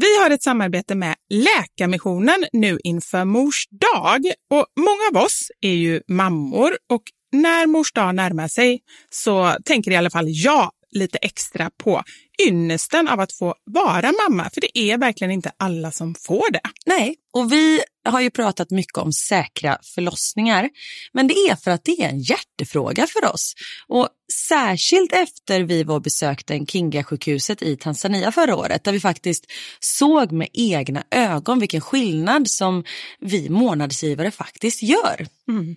Vi har ett samarbete med Läkarmissionen nu inför Mors dag. Och många av oss är ju mammor och när Mors dag närmar sig så tänker i alla fall jag lite extra på ynnesten av att få vara mamma. För det är verkligen inte alla som får det. Nej, och vi har ju pratat mycket om säkra förlossningar. Men det är för att det är en hjärtefråga för oss. Och särskilt efter vi var och besökte Kinga-sjukhuset i Tanzania förra året där vi faktiskt såg med egna ögon vilken skillnad som vi månadsgivare faktiskt gör. Mm.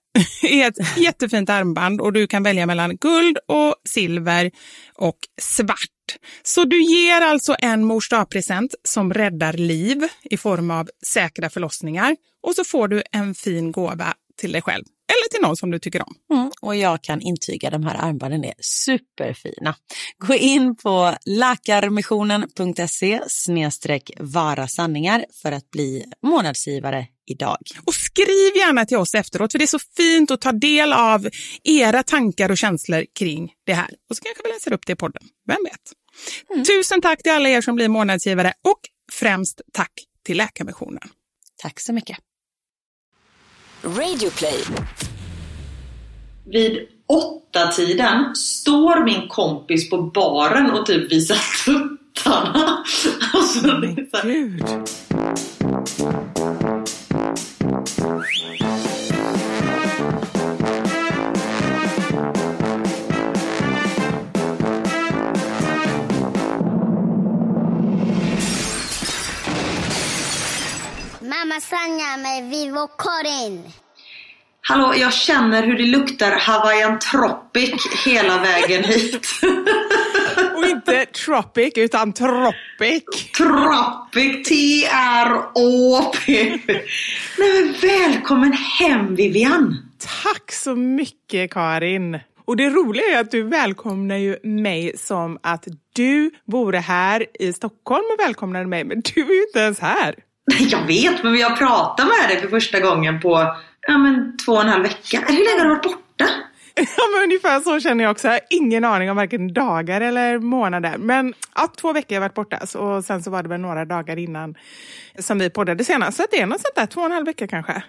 är ett jättefint armband och du kan välja mellan guld och silver och svart. Så du ger alltså en mors present som räddar liv i form av säkra förlossningar och så får du en fin gåva till dig själv eller till någon som du tycker om. Mm, och jag kan intyga de här armbanden är superfina. Gå in på läkarmissionen.se snedstreck vara sanningar för att bli månadsgivare idag. Och skriv gärna till oss efteråt för det är så fint att ta del av era tankar och känslor kring det här. Och så kanske vi läser upp det i podden, vem vet? Tusen tack till alla er som blir månadsgivare och främst tack till Läkarmissionen. Tack så mycket. Radioplay. Vid åtta tiden står min kompis på baren och typ visar tuttarna. Alltså, det är så här, Hallå, jag känner hur det luktar Hawaiian Tropic hela vägen hit. Och Inte tropic, utan tropic. Tropic, T-R-O-P. Nej men välkommen hem Vivian. Tack så mycket Karin. Och det roliga är att du välkomnar ju mig som att du vore här i Stockholm och välkomnade mig, men du är ju inte ens här. Jag vet, men vi har pratat med dig för första gången på ja, men, två och en halv vecka. Hur länge har du varit borta? Ja, men ungefär så känner jag också. Jag har ingen aning om varken dagar eller månader. Men ja, två veckor har jag varit borta och sen så var det väl några dagar innan som vi poddade senast. Så det är något sånt där, två och en halv vecka kanske.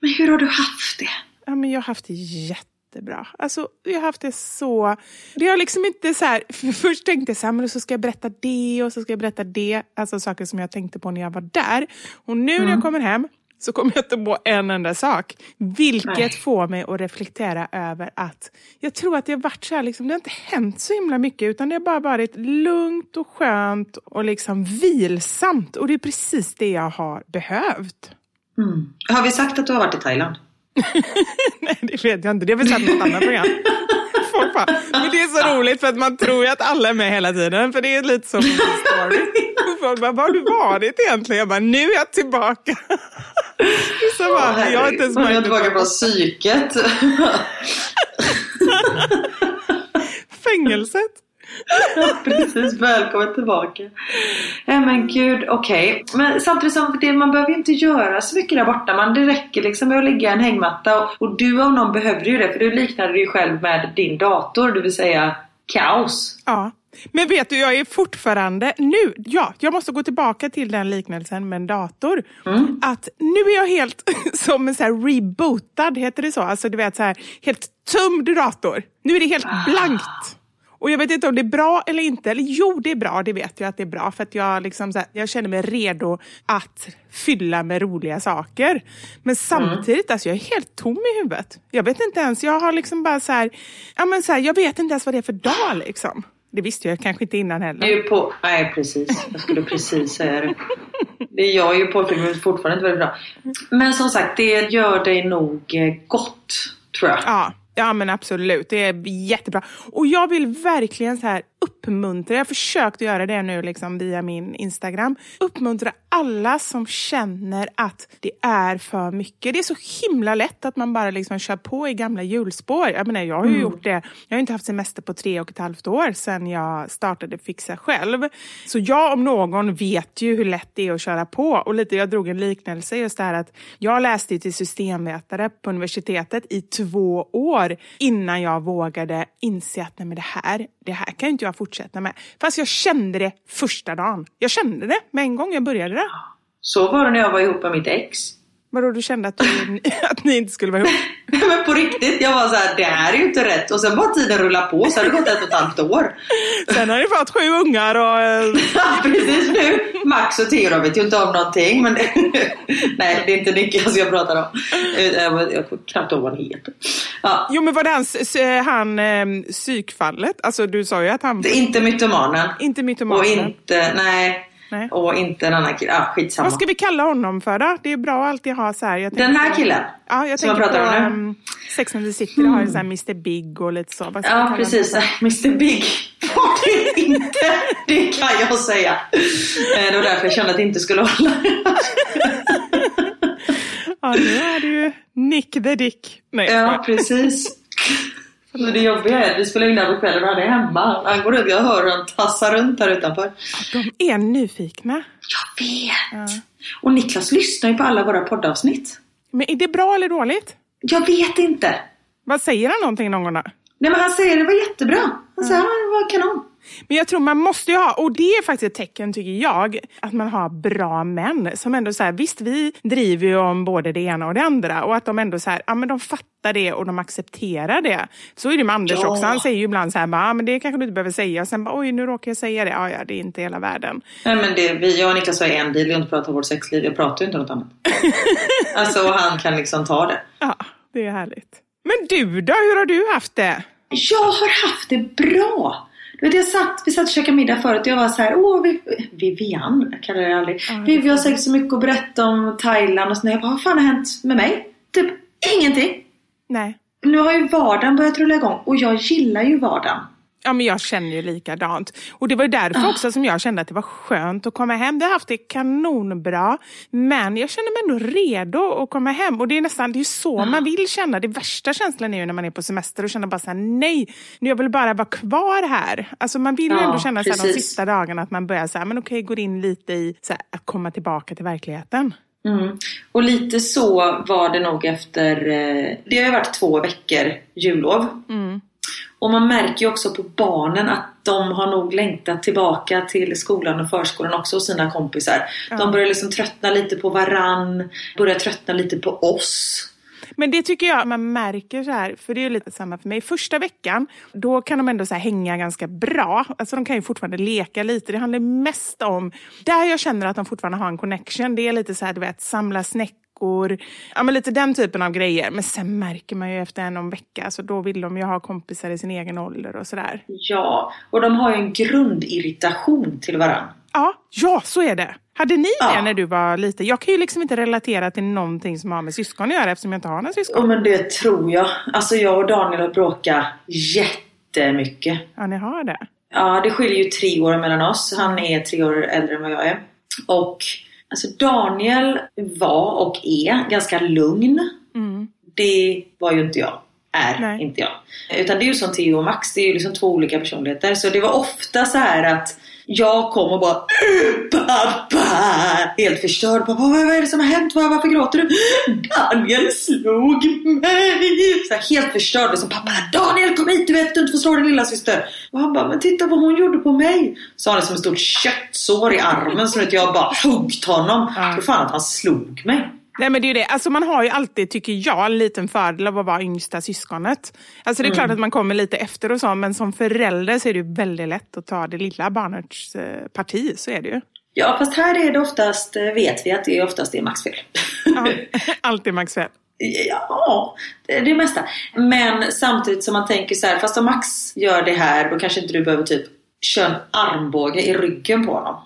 Men hur har du haft det? Ja, men jag har haft det jättebra. Alltså, jag har haft det så... Det har liksom inte så här... För först tänkte jag så här, men så ska jag berätta det och så ska jag berätta det. Alltså saker som jag tänkte på när jag var där. Och nu när jag kommer hem så kommer jag inte på en enda sak. Vilket Nej. får mig att reflektera över att jag tror att det har varit så här, liksom, det har inte hänt så himla mycket utan det har bara varit lugnt och skönt och liksom vilsamt. Och det är precis det jag har behövt. Mm. Har vi sagt att du har varit i Thailand? Nej, det vet jag inte. Det har vi sett något annat program. Folk bara, men det är så roligt för att man tror ju att alla är med hela tiden. För det är lite som story. Folk bara, var har du varit egentligen? Jag bara, nu är jag tillbaka. Så bara, jag har inte ens är jag tillbaka på psyket. Fängelset. Precis, välkommen tillbaka. Nej men gud, okej. Men samtidigt som det, man behöver ju inte göra så mycket där borta. Man, det räcker liksom med att ligga i en hängmatta. Och, och du om någon behövde ju det. För du liknade ju själv med din dator. Det vill säga kaos. Ja. Men vet du, jag är fortfarande nu, ja, jag måste gå tillbaka till den liknelsen med en dator. Att nu är jag helt som en så här rebootad, heter det så? Alltså du vet så här, helt tömd dator. Nu är det helt blankt. Och jag vet inte om det är bra eller inte. Eller jo, det är bra. Det vet jag att det är bra. För att jag, liksom här, jag känner mig redo att fylla med roliga saker. Men samtidigt, alltså, jag är helt tom i huvudet. Jag vet inte ens, jag har liksom bara så här, ja, men så här, jag vet inte ens vad det är för dag liksom. Det visste jag kanske inte innan är heller. ju på... Nej precis, jag skulle precis säga det. Det är jag är ju påfylld men fortfarande inte väldigt bra. Men som sagt, det gör dig nog eh, gott. Tror jag. Ja, ja men absolut. Det är jättebra. Och jag vill verkligen så här uppmuntra, jag har försökt göra det nu liksom via min Instagram, uppmuntra alla som känner att det är för mycket. Det är så himla lätt att man bara liksom kör på i gamla hjulspår. Jag menar, jag har ju gjort det. Jag har inte haft semester på tre och ett halvt år sedan jag startade Fixa själv. Så jag om någon vet ju hur lätt det är att köra på. Och lite, jag drog en liknelse just det här att jag läste till systemvetare på universitetet i två år innan jag vågade inse att nej men det här, det här kan inte jag fortsätta med. Fast jag kände det första dagen. Jag kände det med en gång jag började det. Så var det när jag var ihop med mitt ex. Vadå, du kände att, du, att ni inte skulle vara ihop? Men på riktigt, jag var så här, det här är ju inte rätt. Och sen bara tiden rulla på så har det gått ett och ett halvt år. Sen har ni fått sju ungar och... eh, precis nu. Max och Theo vet ju inte om någonting. Men Nej, det är inte Niklas jag pratar om. Eh, Jag jag kommer knappt ihåg vad han heter. Ja, Jo men var det han eh, psykfallet? Alltså du sa ju att han... inte mytomanen. Inte Och mytomanen. inte, nej. Nej. Och inte en annan kille. Ah, skitsamma. Vad ska vi kalla honom för då? Det är bra att alltid ha så här. Jag Den här på- killen? Ja, jag tänker på pratar om nu? um, Sex and the City. Det har ju så här Mr Big och lite så. Ja, precis. Mr Big var det inte. Det kan jag säga. Eh, Det var därför jag kände att det inte skulle hålla. Ja, nu är du Nick the Dick. Nej, Ja, precis. Men det jobbiga är vi spelar in där på kvällen och han är hemma. Han går ut, jag hör hur han tassar runt här utanför. De är nyfikna. Jag vet! Och Niklas lyssnar ju på alla våra poddavsnitt. Men är det bra eller dåligt? Jag vet inte. Vad säger han någonting någon gång då? Nej men han säger det var jättebra. Han säger att det var kanon. Men jag tror man måste ju ha, och det är faktiskt ett tecken tycker jag, att man har bra män som ändå så här, visst vi driver ju om både det ena och det andra och att de ändå så här, ja men de fattar det och de accepterar det. Så är det med Anders Ja. också, han säger ju ibland så här, ja men det kanske du inte behöver säga och sen bara, oj nu råkar jag säga det, ja ja det är inte hela världen. Nej men det, vi, jag och Niklas har en deal, vi har inte pratat om vårt sexliv. Jag pratar ju inte om något annat. alltså han kan liksom ta det. Ja, det är härligt. Men du då, hur har du haft det? Jag har haft det bra. Vet, jag satt, vi satt och käkade middag förut och jag var så här, åh vi, Vivian, jag kallar det aldrig. vi, vi har säkert så mycket att berätta om Thailand och sådär. Jag bara, vad fan har hänt med mig? Typ ingenting. Nej. Nu har ju vardagen börjat rulla igång och jag gillar ju vardagen. Ja, men jag känner ju likadant. Och det var ju därför också som jag kände att det var skönt att komma hem. Vi har haft det kanonbra, men jag känner mig ändå redo att komma hem. Och det är nästan det är så man vill känna. Det värsta känslan är ju när man är på semester och känner bara så här, nej, jag vill bara vara kvar här. Alltså man vill ju Ja, ändå känna så här, de sista dagarna att man börjar så här, men okej, går in lite i så här, att komma tillbaka till verkligheten. Mm. Och lite så var det nog efter, eh, det har ju varit två veckor jullov. Och man märker ju också på barnen att de har nog längtat tillbaka till skolan och förskolan också och sina kompisar. De börjar liksom tröttna lite på varann, börjar tröttna lite på oss. Men det tycker jag man märker så här, för det är ju lite samma för mig. Första veckan, då kan de ändå så här hänga ganska bra. Alltså de kan ju fortfarande leka lite. Det handlar mest om, där jag känner att de fortfarande har en connection, det är lite så här, du vet, samla snäckor, ja men lite den typen av grejer. Men sen märker man ju efter en en vecka, så då vill de ju ha kompisar i sin egen ålder och sådär. Ja, och de har ju en grundirritation till varann. Ja, ja, så är det. Hade ni Ja. det när du var liten? Jag kan ju liksom inte relatera till någonting som har med syskon att göra eftersom jag inte har några syskon. Ja men det tror jag. Alltså jag och Daniel har bråkat jättemycket. Ja, ni har det. Ja, det skiljer ju tre år mellan oss. Han är tre år äldre än vad jag är. Och alltså Daniel var och är ganska lugn. Det var ju inte jag. Är Nej. inte jag. Utan det är ju som Theo och Max. Det är ju liksom två olika personligheter. Så det var ofta så här att jag kom och bara Pappa! Helt förstörd. Pappa, vad är det som har hänt? Var- Varför gråter du? Daniel slog mig! Så här, helt förstörd. Liksom, pappa, Daniel kom hit! Du vet du inte får slå din lilla syster. Och han bara, men titta vad hon gjorde på mig. Så har han som ett stort köttsår i armen. Så att jag bara huggt honom. Tror fan att han slog mig. Nej men det är det, alltså man har ju alltid, tycker jag, en liten fördel av att vara yngsta syskonet. Alltså det är klart att man kommer lite efter och så, men som förälder så är det väldigt lätt att ta det lilla barnets eh, parti, så är det ju. Ja, fast här är det oftast, eh, vet vi att det oftast är Max fel. Ja, alltid Max fel. Ja, det är det mesta. Men samtidigt som man tänker så här, fast om Max gör det här då kanske inte du behöver typ köra en armbåge i ryggen på honom.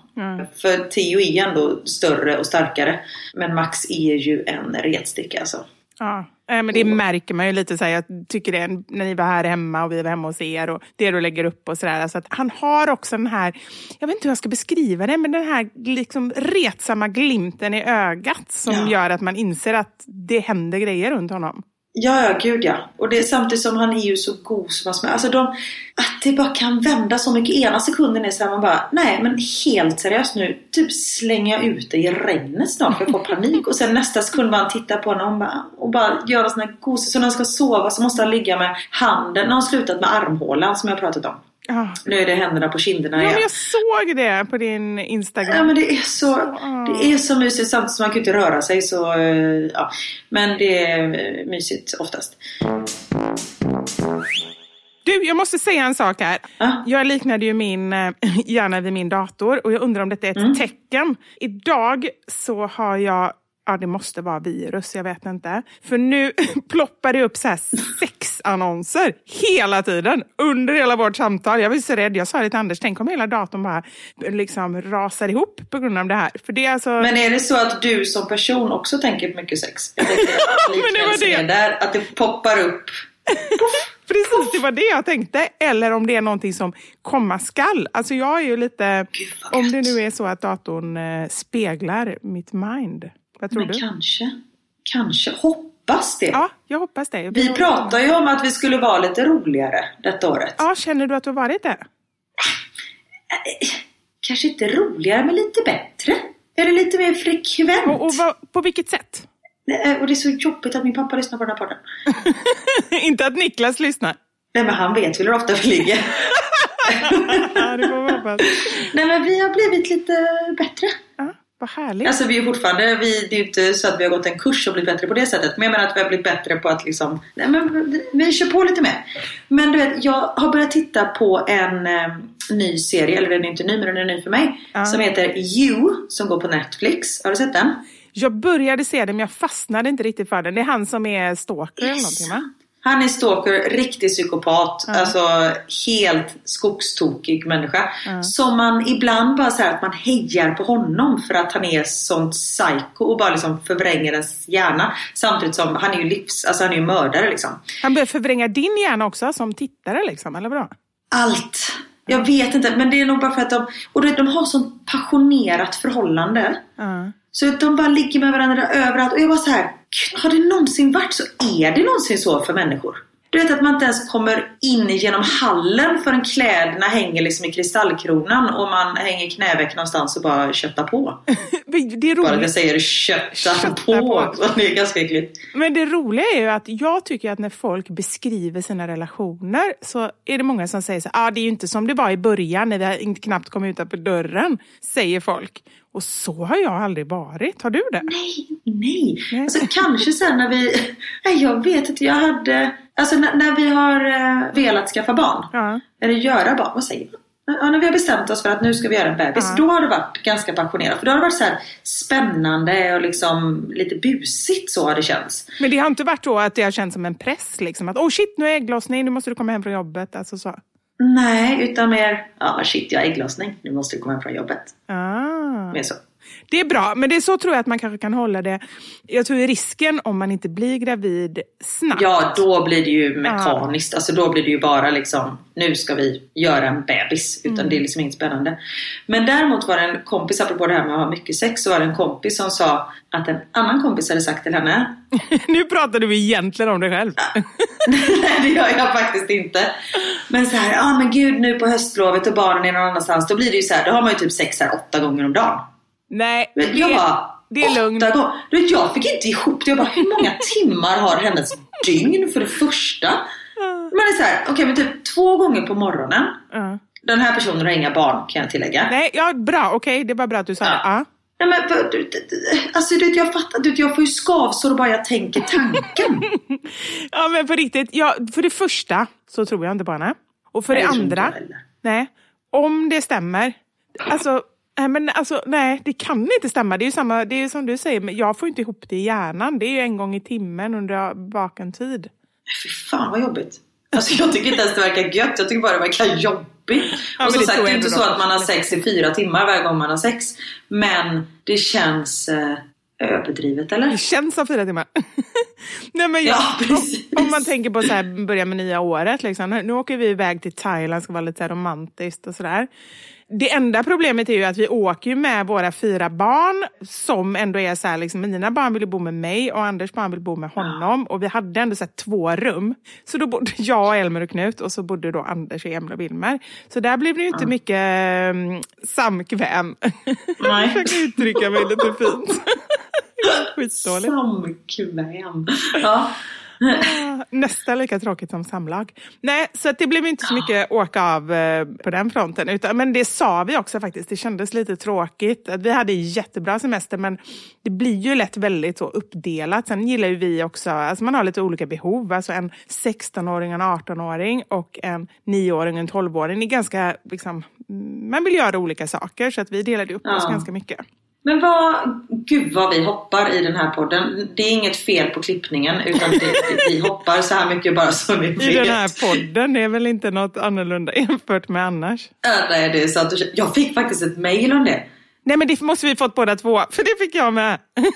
För Theo är ändå större och starkare. Men Max är ju en retsticka alltså. Ja, men det märker man ju lite så här, jag tycker det när ni var här hemma och vi var hemma hos er och det du lägger upp och sådär. Alltså han har också den här, jag vet inte hur jag ska beskriva det, men den här liksom retsamma glimten i ögat som Ja. gör att man inser att det händer grejer runt honom. Ja, ja, gud ja. Och det samtidigt som han är ju så god som han. Alltså de, att det bara kan vända så mycket. Ena sekunden är så här man bara, nej men helt seriöst nu. Typ slänger jag ut dig i regnet snart. Jag får panik. Och sen nästa sekund bara tittar på honom och bara, och bara gör en sån här gosig. Så när han ska sova så måste han ligga med handen. När han slutat med armhålan som jag pratat om. Ja. Nu är det händerna på kinderna Ja, igen. men jag såg det på din Instagram. Ja men det är så, det är så mysigt samtidigt som man kan inte röra sig så, eh, ja. Men det är eh, mysigt oftast. Du, jag måste säga en sak här. Ja. Jag liknade ju min eh, hjärna vid min dator och jag undrar om detta är ett tecken. Idag så har jag, ja det måste vara virus, jag vet inte. För nu ploppar det upp så här sexannonser hela tiden under hela vårt samtal. Jag var så rädd, jag sa det till Anders, tänk om hela datorn bara liksom rasar ihop på grund av det här. För det är alltså... Men är det så att du som person också tänker på mycket sex? Jag tänker att Men det var liknelsen det. är där, att det poppar upp. Precis, det var det jag tänkte. Eller om det är någonting som komma skall. Alltså jag är ju lite... Om det nu är så att datorn eh, speglar mitt mind. Vad tror Men du? kanske, kanske, hoppas det. Ja, jag hoppas det. Vi pratar ju om att vi skulle vara lite roligare detta året. Ja, känner du att du har varit det? Kanske inte roligare, men lite bättre. Eller lite mer frekvent. Och, och vad, på vilket sätt? Nej, och det är så jobbigt att min pappa lyssnar på den här podden. Inte att Niklas lyssnar. Nej men han vet väl hur ofta vi ligger. Nej men vi har blivit lite bättre. Ja, vad härligt. Alltså vi är fortfarande, vi, det är ju inte så att vi har gått en kurs och blivit bättre på det sättet. Men jag menar att vi har blivit bättre på att liksom, nej men vi kör på lite mer. Men du vet, jag har börjat titta på en eh, ny serie, eller den är inte ny men den är ny för mig. Ja. Som heter You, som går på Netflix. Har du sett den? Jag började se den, men jag fastnade inte riktigt för den. Det är han som är stalker eller någonting, va? Han är stalker, riktig psykopat, alltså helt skogstokig människa. Som man ibland bara säger att man hejar på honom för att han är sånt psycho och bara liksom förvränger ens hjärna. Samtidigt som han är ju livs, alltså han är ju mördare liksom. Han börjar förvränga din hjärna också som tittare, liksom, eller vadå? allt. Jag vet inte, men det är nog bara för att de, och det- de har sånt passionerat förhållande. Ja. Så att de bara ligger med varandra överallt. Och jag var så här, har det någonsin varit så? Är det någonsin så för människor? Du vet att man inte ens kommer in genom hallen förrän kläderna hänger liksom i kristallkronan och man hänger knäveck någonstans och bara köttar på. Det är Bara det roligt. säger kötta, Kötta på. på. Det är ganska äckligt. Men det roliga är ju att jag tycker att när folk beskriver sina relationer så är det många som säger så ah, det är ju inte som det var i början när vi knappt kom utanför dörren, säger folk. Och så har jag aldrig varit. Har du det? Nej, nej. Nej. Alltså kanske sen när vi... Nej, jag vet inte. Jag hade... Alltså när, när vi har eh, velat skaffa barn. Ja. Eller göra barn. Vad säger man? Ja, när vi har bestämt oss för att nu ska vi göra en bebis. Ja. Då har det varit ganska passionerat. För då har det varit så här spännande och liksom lite busigt så har det känts. Men det har inte varit då att det har känts som en press, liksom att oh shit, nu är ägglossning, nu måste du komma hem från jobbet. Alltså så. Nej, utan mer... Ja, men shit, jag har ägglossning. Nu måste du komma hem från jobbet. Ah. Mer så. Det är bra, men det är så tror jag att man kanske kan hålla det. Jag tror risken om man inte blir gravid snabbt. Ja, då blir det ju mekaniskt. Alltså då blir det ju bara liksom, nu ska vi göra en bebis. Utan Mm. det är liksom inget spännande. Men däremot var det en kompis, apropå det här med att ha mycket sex, så var det en kompis som sa att en annan kompis hade sagt till henne nu pratar du egentligen om dig själv. Nej det gör jag faktiskt inte. Men så här, ja ah, men gud nu på höstlovet och barnen är någon annanstans. Då blir det ju så här, då har man ju typ sex här åtta gånger om dagen. Nej, Men det, jag bara, det är lugnt. Du vet, jag fick inte ihop det. Jag bara, hur många timmar har hennes dygn för det första? Man är så här, okej men typ två gånger på morgonen. Ja. Den här personen har inga barn kan jag tillägga. Nej, ja, bra, okej, det var bra att du sa Ja. det. Ja. Nej men du, alltså du, jag fattar, du, jag får ju skavsår bara jag tänker tanken. ja, men på riktigt. Ja, för det första så tror jag inte på henne. Och för Nej, det det andra, nej, om det stämmer. Alltså, nej, men alltså, nej, det kan inte stämma. Det är ju samma, det är som du säger, men jag får inte ihop det i hjärnan. Det är ju en gång i timmen under vaken tid. Fy fan vad jobbigt. Alltså jag tycker inte ens det verkar gött. Jag tycker bara det verkar jobbigt. Ja, och som det sagt, det är inte ändå så då. att man har sex i fyra timmar varje gång man har sex. Men det känns eh, överdrivet eller? Det känns som fyra timmar. Nej, men jag, Ja, precis. Om man tänker på så här, börja med nya året. Liksom. Nu åker vi iväg till Thailand, ska vara lite så romantiskt och sådär. Det enda problemet är ju att vi åker med våra fyra barn som ändå är så här, liksom, mina barn vill bo med mig och Anders barn vill bo med honom. Och vi hade ändå så här, två rum. Så då bodde jag, Elmer och Knut och så bodde då Anders, Emil och Wilmer. Så där blev det ju inte mycket um, samkväm. Nej. Jag försöker uttrycka mig lite fint. Skitdåligt. Samkväm. Ja. Nästan lika tråkigt som samlag. Nej, så det blev inte så mycket åka av eh, på den fronten. Utan, men det sa vi också faktiskt. Det kändes lite tråkigt. Att vi hade jättebra semester men det blir ju lätt väldigt så uppdelat. Sen gillar ju vi också, alltså man har lite olika behov. Alltså en 16-åring, en 18-åring och en 9-åring och en 12-åring. Det är ganska, liksom, mm, man vill göra olika saker så att vi delade upp oss Ja. ganska mycket. Men vad, gud vad vi hoppar i den här podden. Det är inget fel på klippningen utan det, vi hoppar så här mycket bara så ni vet. I den här podden, det är väl inte något annorlunda jämfört med annars? Ja, nej, det är sant. Jag fick faktiskt ett mail om det. Nej men det måste vi fått båda två, för det fick jag med.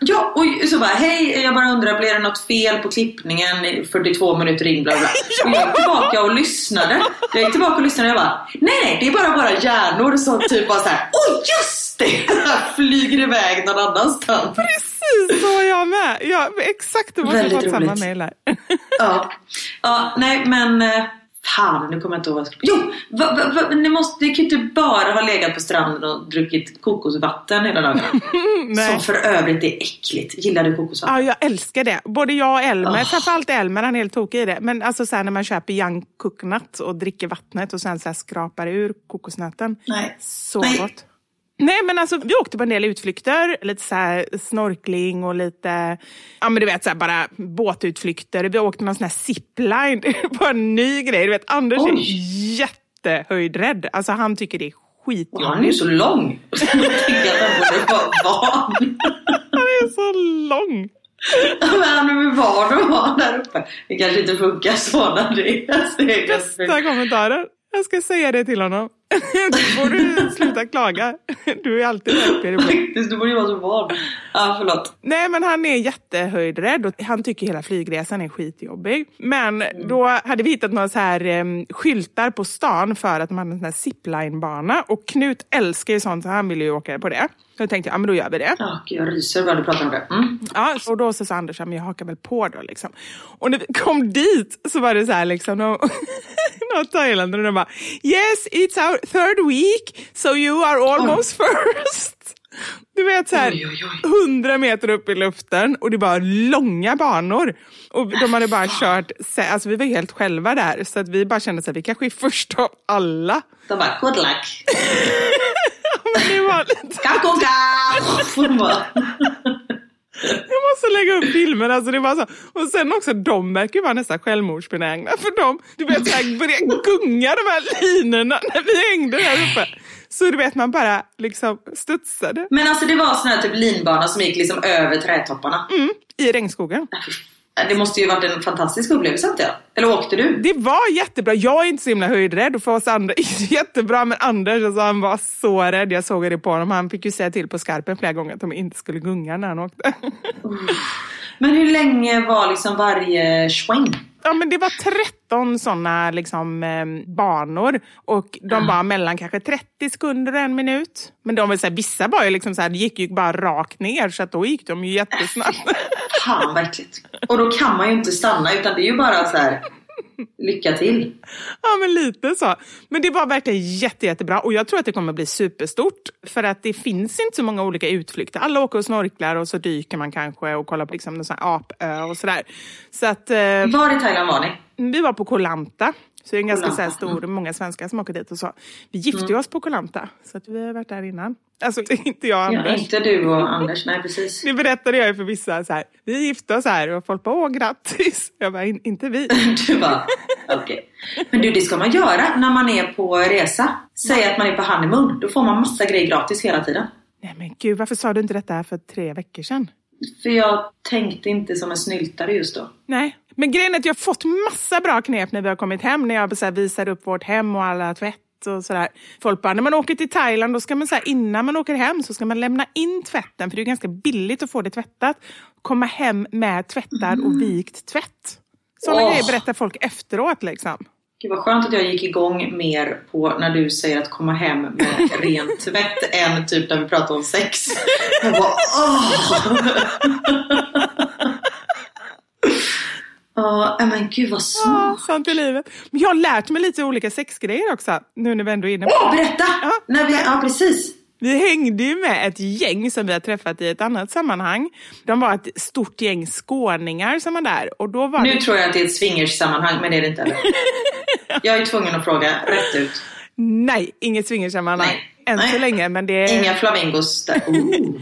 Ja, och så bara hej, jag bara undrar, blev det något fel på klippningen i 42 minuter in? Bla bla. Och jag gick tillbaka och lyssnade. Jag gick tillbaka och lyssnade och jag bara, nej nej, det är bara våra hjärnor som typ bara såhär, oj just det! Flyger iväg någon annanstans. Precis så är jag med. Ja, exakt, du måste Väldigt fått samma mejl här. Ja. ja, nej men eh, Fan, nu kommer jag inte ihåg vad jag skulle... Jo! Va, va, va, ni, måste, ni kan ju inte bara ha legat på stranden och druckit kokosvatten hela dagen. Som för övrigt är äckligt. Gillar du kokosvatten? Ja, jag älskar det. Både jag och Elmer, Oh. framförallt Elmer, han är helt tokig i det. Men alltså så här, när man köper young coconut och dricker vattnet och sen så här skrapar ur kokosnöten. Nej. Så Nej. gott. Nej men alltså vi åkte på en del utflykter, lite så här snorkling och lite, ja men du vet så här, bara båtutflykter. Vi åkte någon sån här zipline, var en ny grej. Du vet Anders är Oj. jättehöjdrädd. Alltså han tycker det är Och han är ju skitjobbigt. så lång. Jag tänker att han borde vara van. Han är så lång. Men han är van att vara där uppe. Det kanske inte funkar så när det är. Bästa kommentaren. Jag ska säga det till honom. Då får du sluta klaga. Du är alltid blå. Faktiskt, du borde ju vara så van. Ja, förlåt. Nej men han är jättehöjdrädd och han tycker hela flygresan är skitjobbig. Men då hade vi hittat några så här um, skyltar på stan för att de hade en sån här ziplinebana och Knut älskar ju sånt så han ville ju åka på det. Så tänkte jag, ja men då gör vi det. Ja, jag ryser bara du pratar om det. Mm. Ja, och då så sa Anders, men jag hakar väl på då liksom. Och när vi kom dit så var det så här liksom, de, några thailändare de bara, yes it's our third week so you are almost first. Du vet så här, Oj, oj, oj. 100 meter upp i luften och det var långa banor. Och de hade bara kört, alltså vi var helt själva där så att vi bara kände att vi kanske är först av alla. De bara, good luck. Bara, Jag måste lägga upp filmen. Alltså det var så. Och sen också, de verkar ju vara nästan självmordsbenägna. För de, du vet, så här, började gunga de här linorna när vi hängde där uppe. Så du vet, man bara liksom studsade. Men alltså det var sån här typ linbana som gick liksom över trädtopparna. Mm, I regnskogen. Det måste ju varit en fantastisk upplevelse inte jag? Eller åkte du? Det var jättebra. Jag är inte så himla höjdrädd och för oss andra jättebra. Men Anders alltså, han var så rädd. Jag såg det på honom. Han fick ju säga till på skarpen flera gånger att de inte skulle gunga när han åkte. Men hur länge var liksom varje sväng? Ja, men det var 13 sådana liksom, eh, banor och de var mellan kanske 30 sekunder och en minut. Men de var så här, vissa var ju liksom så här, gick ju bara rakt ner så att då gick de ju jättesnabbt. Fan verkligt. Och då kan man ju inte stanna utan det är ju bara så här. Lycka till. ja, men lite så. Men det var verkligen jätte, jättebra och jag tror att det kommer bli superstort för att det finns inte så många olika utflykter. Alla åker och snorklar och så dyker man kanske och kollar på liksom en sån här apö och sådär. Så att eh, Var i Thailand var ni? vi var på Koh Lanta. Så det är en ganska så stor, många svenskar som åker dit och så. Vi gifte ju oss på Koh Lanta, så att vi har varit där innan. Alltså inte jag och Ja, Anders. inte du och Anders, nej precis. Det berättade jag ju för vissa, så här, vi gifte oss här och folk bara åh grattis. Jag bara, "In- inte vi. Du bara, okej. Men du, det ska man göra när man är på resa. Säg att man är på honeymoon. Då får man massa grejer gratis hela tiden. Nej men gud, varför sa du inte detta för tre veckor sedan? För jag tänkte inte som en snyltare just då. Nej, men grejen är att jag har fått massa bra knep när vi har kommit hem. När jag så visar upp vårt hem och alla tvätt och sådär. Folk bara, när man åker till Thailand, då ska man så här, innan man åker hem så ska man lämna in tvätten, för det är ganska billigt att få det tvättat. Komma hem med tvättad och vikt tvätt. Sådana Åh. grejer berättar folk efteråt liksom. Gud vad skönt att jag gick igång mer på när du säger att komma hem med ren tvätt än typ när vi pratar om sex. Jag bara! Ja, men gud vad Ja, smart. sånt är livet. Men jag har lärt mig lite olika sexgrejer också, nu när vi ändå är inne på Åh, berätta! Ja. När vi, ja, precis. Vi hängde ju med ett gäng som vi har träffat i ett annat sammanhang. De var ett stort gäng skåningar som var där. Och då var Nu det... tror jag att det är ett swingerssammanhang, men det är det inte. Jag är tvungen att fråga rätt ut. Nej, inget swingersammanhang. Än så länge, men det, är... Inga flamingos där. Oh.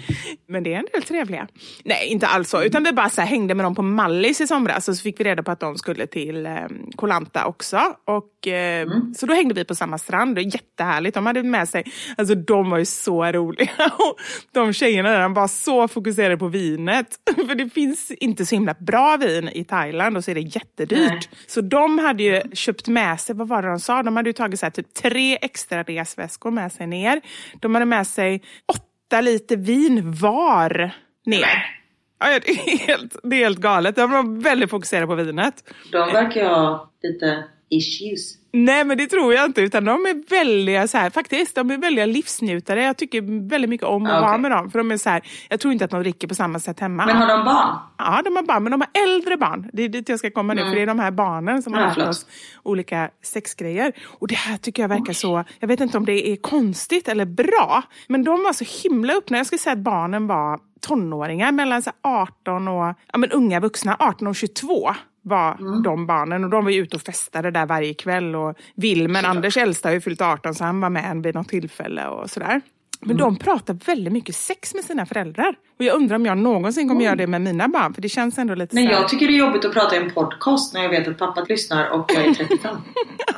men det är en del trevliga. Nej, inte alls så. Utan vi bara så här, hängde med dem på Mallis i somras och så fick vi reda på att de skulle till eh, Koh Lanta också. Och, eh, Så då hängde vi på samma strand. Det jättehärligt. De hade med sig, alltså de var ju så roliga. De tjejerna där, de var så fokuserade på vinet. För det finns inte så himla bra vin i Thailand och så är det jättedyrt. Nej. Så de hade ju köpt med sig, vad var det de sa? De hade ju tagit så här, typ tre extra resväskor med sig ner. De hade med sig åtta liter vin var ner. Ja, det, är helt, det är helt galet. De var väldigt fokuserade på vinet. De verkar ha lite issues. Nej men det tror jag inte utan de är väldigt så här, faktiskt, de är väldigt livsnjutare. Jag tycker väldigt mycket om att Ah, vara med dem. För de är så här, jag tror inte att de dricker på samma sätt hemma. Men har de barn? Ja, de har barn, men de har äldre barn. Det är dit jag ska komma nu, för det är de här barnen som har Mm. Ja, lärt oss olika sexgrejer. Och det här tycker jag verkar så, jag vet inte om det är konstigt eller bra, men de var så himla öppna. Jag skulle säga att barnen var tonåringar, mellan så här 18 och, ja men unga vuxna, 18 och 22 var Mm. de barnen och de var ju ute och festade där varje kväll och Wilmen, Anders äldsta har ju fyllt 18 så han var med vid något tillfälle och sådär. Men de pratar väldigt mycket sex med sina föräldrar. Och jag undrar om jag någonsin kommer göra det med mina barn. För det känns ändå lite Nej, så här- jag tycker det är jobbigt att prata i en podcast när jag vet att pappa lyssnar och jag är 35.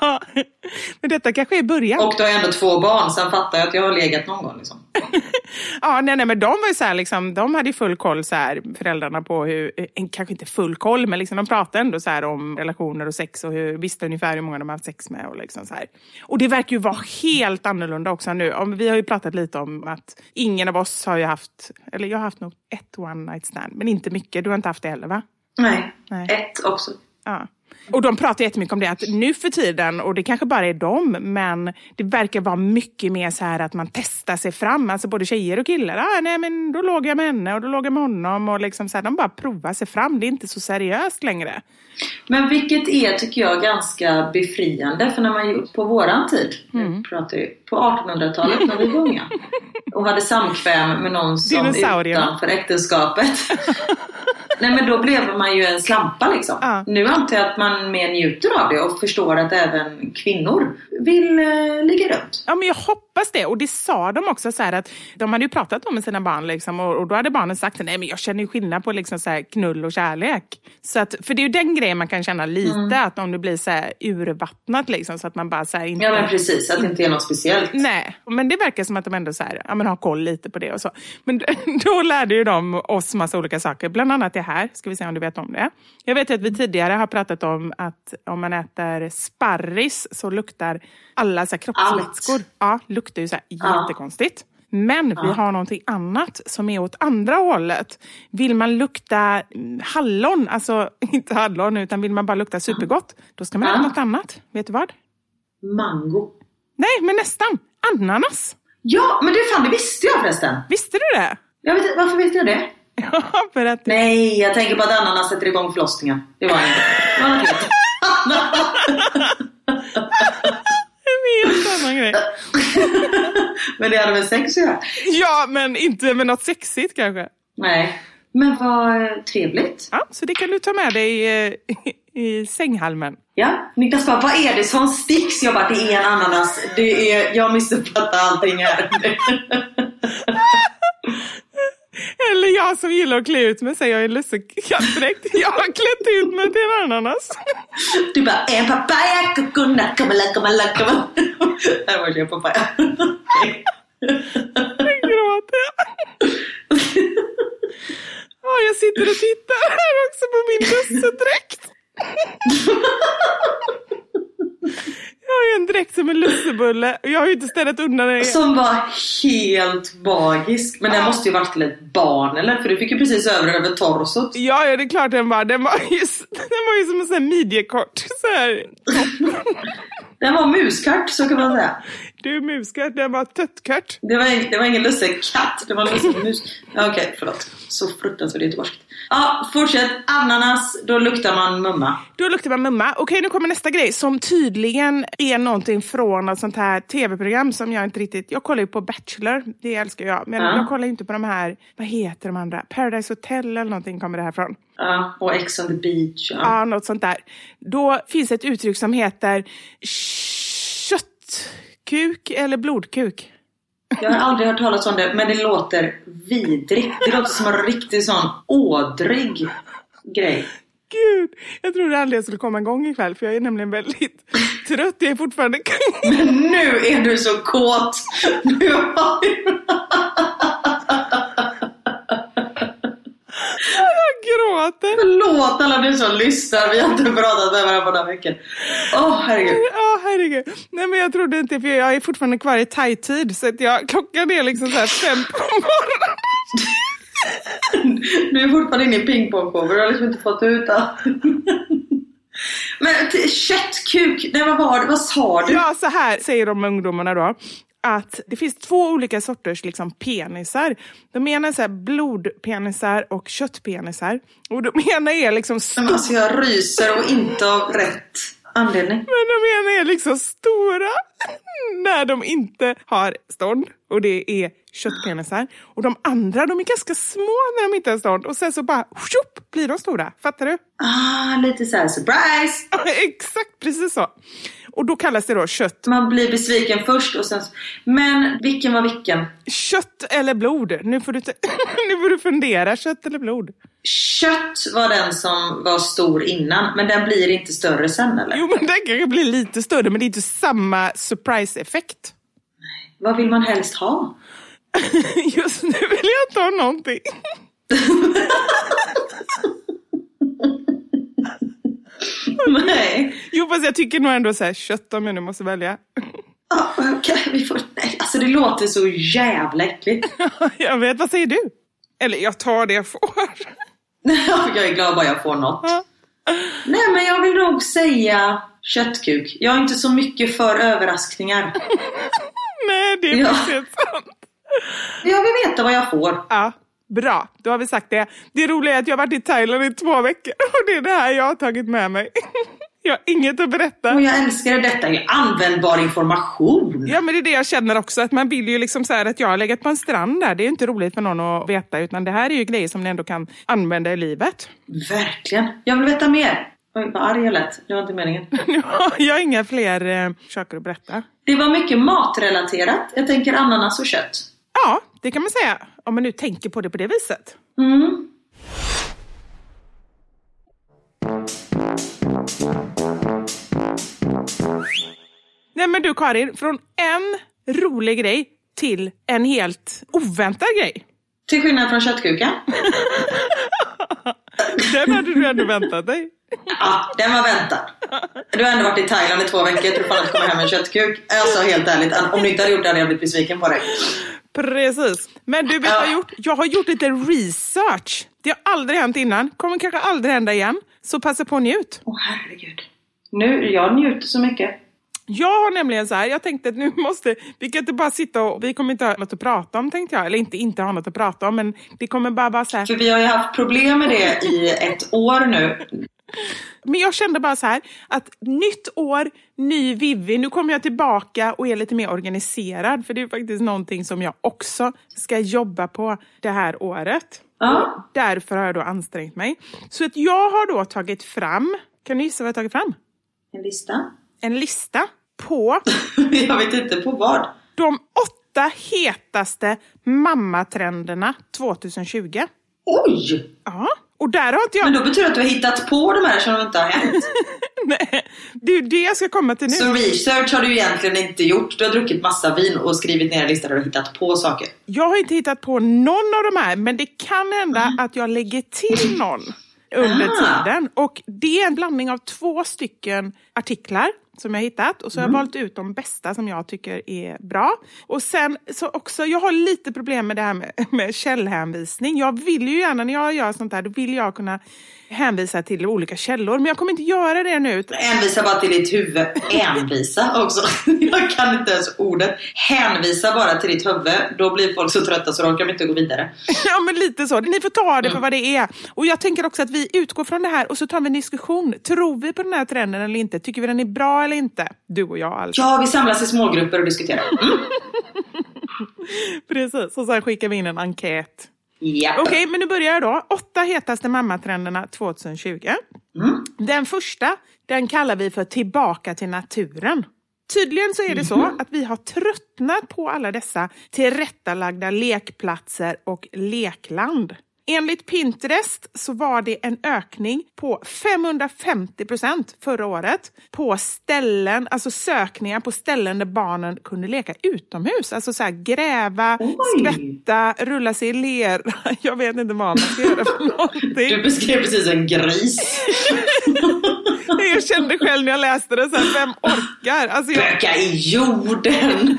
Ja, Men detta kanske är början. och då har jag ändå två barn, sen fattar jag att jag har legat någon gång. Liksom. Ja, nej, nej, men de var ju så här, liksom, de hade ju full koll, så här, föräldrarna, på hur, eh, kanske inte full koll, men liksom, de pratade ändå så här, om relationer och sex och hur, visste ungefär hur många de har haft sex med. Och, liksom, så här. och det verkar ju vara helt annorlunda också nu. Om, vi har ju pratat lite om att ingen av oss har ju haft, eller jag har haft nog ett one night stand, men inte mycket. Du har inte haft det heller va? Nej. Nej. ett också. Ja. Och de pratar jättemycket om det, att nu för tiden, och det kanske bara är dem, men det verkar vara mycket mer så här att man testar sig fram, alltså både tjejer och killar. Ah, nej, men då låg jag med henne och då låg jag med honom. Och liksom så här, de bara provar sig fram, det är inte så seriöst längre. Men vilket är, tycker jag, ganska befriande. För när man ju- på våran tid, Mm. pratar vi på 1800-talet när vi var unga, och hade samkväm med någon som utanför äktenskapet. Nej men då blev man ju en slampa liksom. Ja. Nu antar jag att man mer njuter av det och förstår att även kvinnor vill eh, ligga runt. Ja, men jag hoppas det. Och det sa de också, så här, att de hade ju pratat om med sina barn liksom, och, och då hade barnen sagt nej men jag känner ju skillnad på liksom, så här, knull och kärlek. Så att, för det är ju den grejen man kan känna lite, att om det blir så här, urvattnat liksom, så att man bara så här, inte... Ja men precis, att det inte är något speciellt. Nej, men det verkar som att de ändå så här, ja, men har koll lite på det och så. Men då lärde ju de oss massa olika saker, bland annat det här. Ska vi se om du vet om det. Jag vet att vi tidigare har pratat om att om man äter sparris så luktar alla så här kroppsvätskor. Ja, luktar ju så här jättekonstigt. Men vi har någonting annat som är åt andra hållet. Vill man lukta mm, hallon, alltså inte hallon utan vill man bara lukta supergott, då ska man äta något annat. Vet du vad? Mango. Nej, men nästan. Ananas. Ja, men det fan det visste jag förresten. Visste du det? Jag vet, varför vet jag det? Ja, för att... Nej, jag tänker på att ananas sätter igång förlossningen. Det var inte. Det var något En helt annan grej. Men det hade väl sex att göra? Ja, men inte med något sexigt kanske. Nej. Men vad trevligt. Ja, så det kan du ta med dig eh, i sänghalmen. Ja, Niklas bara, vad är det som sticks? Jag bara, det är en ananas. Det är, jag missuppfattar allting här. Eller jag som gillar att klä ut mig säger jag är en lussekattdräkt. Jag har klätt ut mig till en ananas. Du bara, en papaya, kukuna, kamala, kamala, kamala. Där var det papaya. Jag gråter. Ja, jag sitter och tittar här också på min lussedräkt. Jag har ju en dräkt som en lussebulle och jag har ju inte städat undan den. Som var helt magisk. Men den måste ju varit till ett barn eller? För du fick ju precis över den över torsot. Ja, ja, det är klart den var. Den var ju, den var ju som en sån här midjekort. Så här. Den var muskart, så kan man säga. Du muskatt, den var töttkört. Det var, det var ingen lussekatt, det var en lussemus. Okej, förlåt. Så fruktansvärt göteborgskt. Ja, fortsätt. Ananas, då luktar man mumma. Då luktar man mumma. Okej, nu kommer nästa grej som tydligen är någonting från ett sånt här tv-program som jag inte riktigt... Jag kollar ju på Bachelor, det älskar jag. Men Ja. jag kollar ju inte på de här, vad heter de andra? Paradise Hotel eller någonting kommer det här från. Ja, och Ex on the beach. Ja. Ja, något sånt där. Då finns ett uttryck som heter köttkuk eller blodkuk. Jag har aldrig hört talas om det, men det låter vidrigt. Det låter som en riktig sån ådrig grej. Gud, jag trodde aldrig jag skulle komma igång ikväll för jag är nämligen väldigt trött. Jag är fortfarande... Men nu är du så kåt! Nu har gråter. Förlåt alla ni som lyssnar, vi har inte pratat med varandra på några veckor. Åh herregud. Ja, herregud. Nej, men jag trodde inte, för jag är fortfarande kvar i thai-tid. Så att jag, klockan är liksom så här fem på morgonen. Du är fortfarande inne i pingpongshower, du har liksom inte fått ut allt. Men köttkuk, nej vad var det, vad sa du? Ja, så här säger de ungdomarna då. Att det finns två olika sorters liksom, penisar. De ena är så här blodpenisar och köttpenisar. Och de ena är liksom Men stora. alltså jag ryser och inte av rätt anledning. Men de ena är liksom stora när de inte har stånd och det är köttpenisar. Och de andra de är ganska små när de inte har stånd och sen så bara tjopp, blir de stora. Fattar du? Ah, lite så här surprise! Exakt, precis så. Och då kallas det då kött. Man blir besviken först och sen... Men vilken var vilken? Kött eller blod? Nu får du, nu får du fundera. Kött eller blod? Kött var den som var stor innan, men den blir inte större sen eller? Jo, men den kanske blir lite större, men det är inte samma surprise-effekt. Vad vill man helst ha? Just nu vill jag inte ha någonting. Nej. Jo, fast jag tycker nog ändå så här, kött om jag nu måste välja. Ja, okej, vi får... Nej, alltså det låter så jävla äckligt. jag vet, vad säger du? Eller jag tar det jag får. jag är glad bara jag får något. Nej, men jag vill nog säga köttkuk. Jag är inte så mycket för överraskningar. Nej, det är Ja. sant. Jag vill veta vad jag får. Ja, bra. Då har vi sagt det. Det roliga är att jag har varit i Thailand i två veckor och det är det här jag har tagit med mig. Jag har inget att berätta. Och jag älskar det. Detta är ju användbar information. Ja, men det är det jag känner också. Att man vill ju liksom så här att jag har legat på en strand där. Det är ju inte roligt för någon att veta. Utan det här är ju grejer som ni ändå kan använda i livet. Verkligen. Jag vill veta mer. Oj, vad arg jag lät. Det var inte meningen. jag har inga fler eh, saker att berätta. Det var mycket matrelaterat. Jag tänker ananas och kött. Ja, det kan man säga. Om man nu tänker på det på det viset. Mm. Nej men du Karin, från en rolig grej till en helt oväntad grej. Till skillnad från köttkukan. Den hade du ändå väntat dig. Ja, den var väntad. Du har ändå varit i Thailand i två veckor. Jag tror fan att du kommer hem med en köttkuk. Alltså helt ärligt, om du inte hade gjort det hade jag blivit besviken på dig. Precis. Men du vet vad jag har gjort? Jag har gjort lite research. Det har aldrig hänt innan. Kommer kanske aldrig hända igen. Så passa på och njut. Åh herregud. Nu, jag njuter så mycket. Jag har nämligen så här, jag tänkte att nu måste, vi kan inte bara sitta och, vi kommer inte ha något att prata om tänkte jag. Eller inte inte ha något att prata om, men det kommer bara vara så här. För vi har ju haft problem med det i ett år nu. Men jag kände bara så här att nytt år, ny Vivi. Nu kommer jag tillbaka och är lite mer organiserad. För det är faktiskt någonting som jag också ska jobba på det här året. Ja. Därför har jag då ansträngt mig. Så att jag har då tagit fram, kan du gissa vad jag har tagit fram? En lista. En lista på Jag vet inte på vad. de åtta hetaste mammatrenderna 2020. Oj! Ja, och där har inte jag... Men då betyder det att du har hittat på de här som inte har hänt. Nej, det är ju det jag ska komma till nu. Så research har du egentligen inte gjort. Du har druckit massa vin och skrivit ner en lista där du har hittat på saker. Jag har inte hittat på någon av de här, men det kan hända att jag lägger till någon under Ah. tiden. Och det är en blandning av två stycken artiklar som jag hittat och så har jag valt ut de bästa som jag tycker är bra. Och sen så också, jag har lite problem med det här med, med källhänvisning. Jag vill ju gärna när jag gör sånt här, då vill jag kunna hänvisa till olika källor. Men jag kommer inte göra det nu. Hänvisa bara till ditt huvud. Hänvisa också. Jag kan inte ens ordet. Hänvisa bara till ditt huvud. Då blir folk så trötta så de kan inte gå vidare. Ja, men lite så. Ni får ta det för vad det är. Och jag tänker också att vi utgår från det här och så tar vi en diskussion. Tror vi på den här trenden eller inte? Tycker vi den är bra eller inte? Du och jag alltså. Ja, vi samlas i smågrupper och diskuterar. Mm. Precis. Och sen skickar vi in en enkät. Japp. Okej, men nu börjar jag då. Åtta hetaste mammatrenderna 2020. Den första, den kallar vi för tillbaka till naturen. Tydligen så är det så att vi har tröttnat på alla dessa tillrättalagda lekplatser och lekland. Enligt Pinterest så var det en ökning på 550 procent förra året på ställen, alltså sökningar på ställen där barnen kunde leka utomhus. Alltså så här, gräva, Oj. skvätta, rulla sig i lera. Jag vet inte vad man ska göra för någonting. Du beskrev precis en gris. Jag kände själv när jag läste det, så här, vem orkar? Alltså jag, Böka i jorden.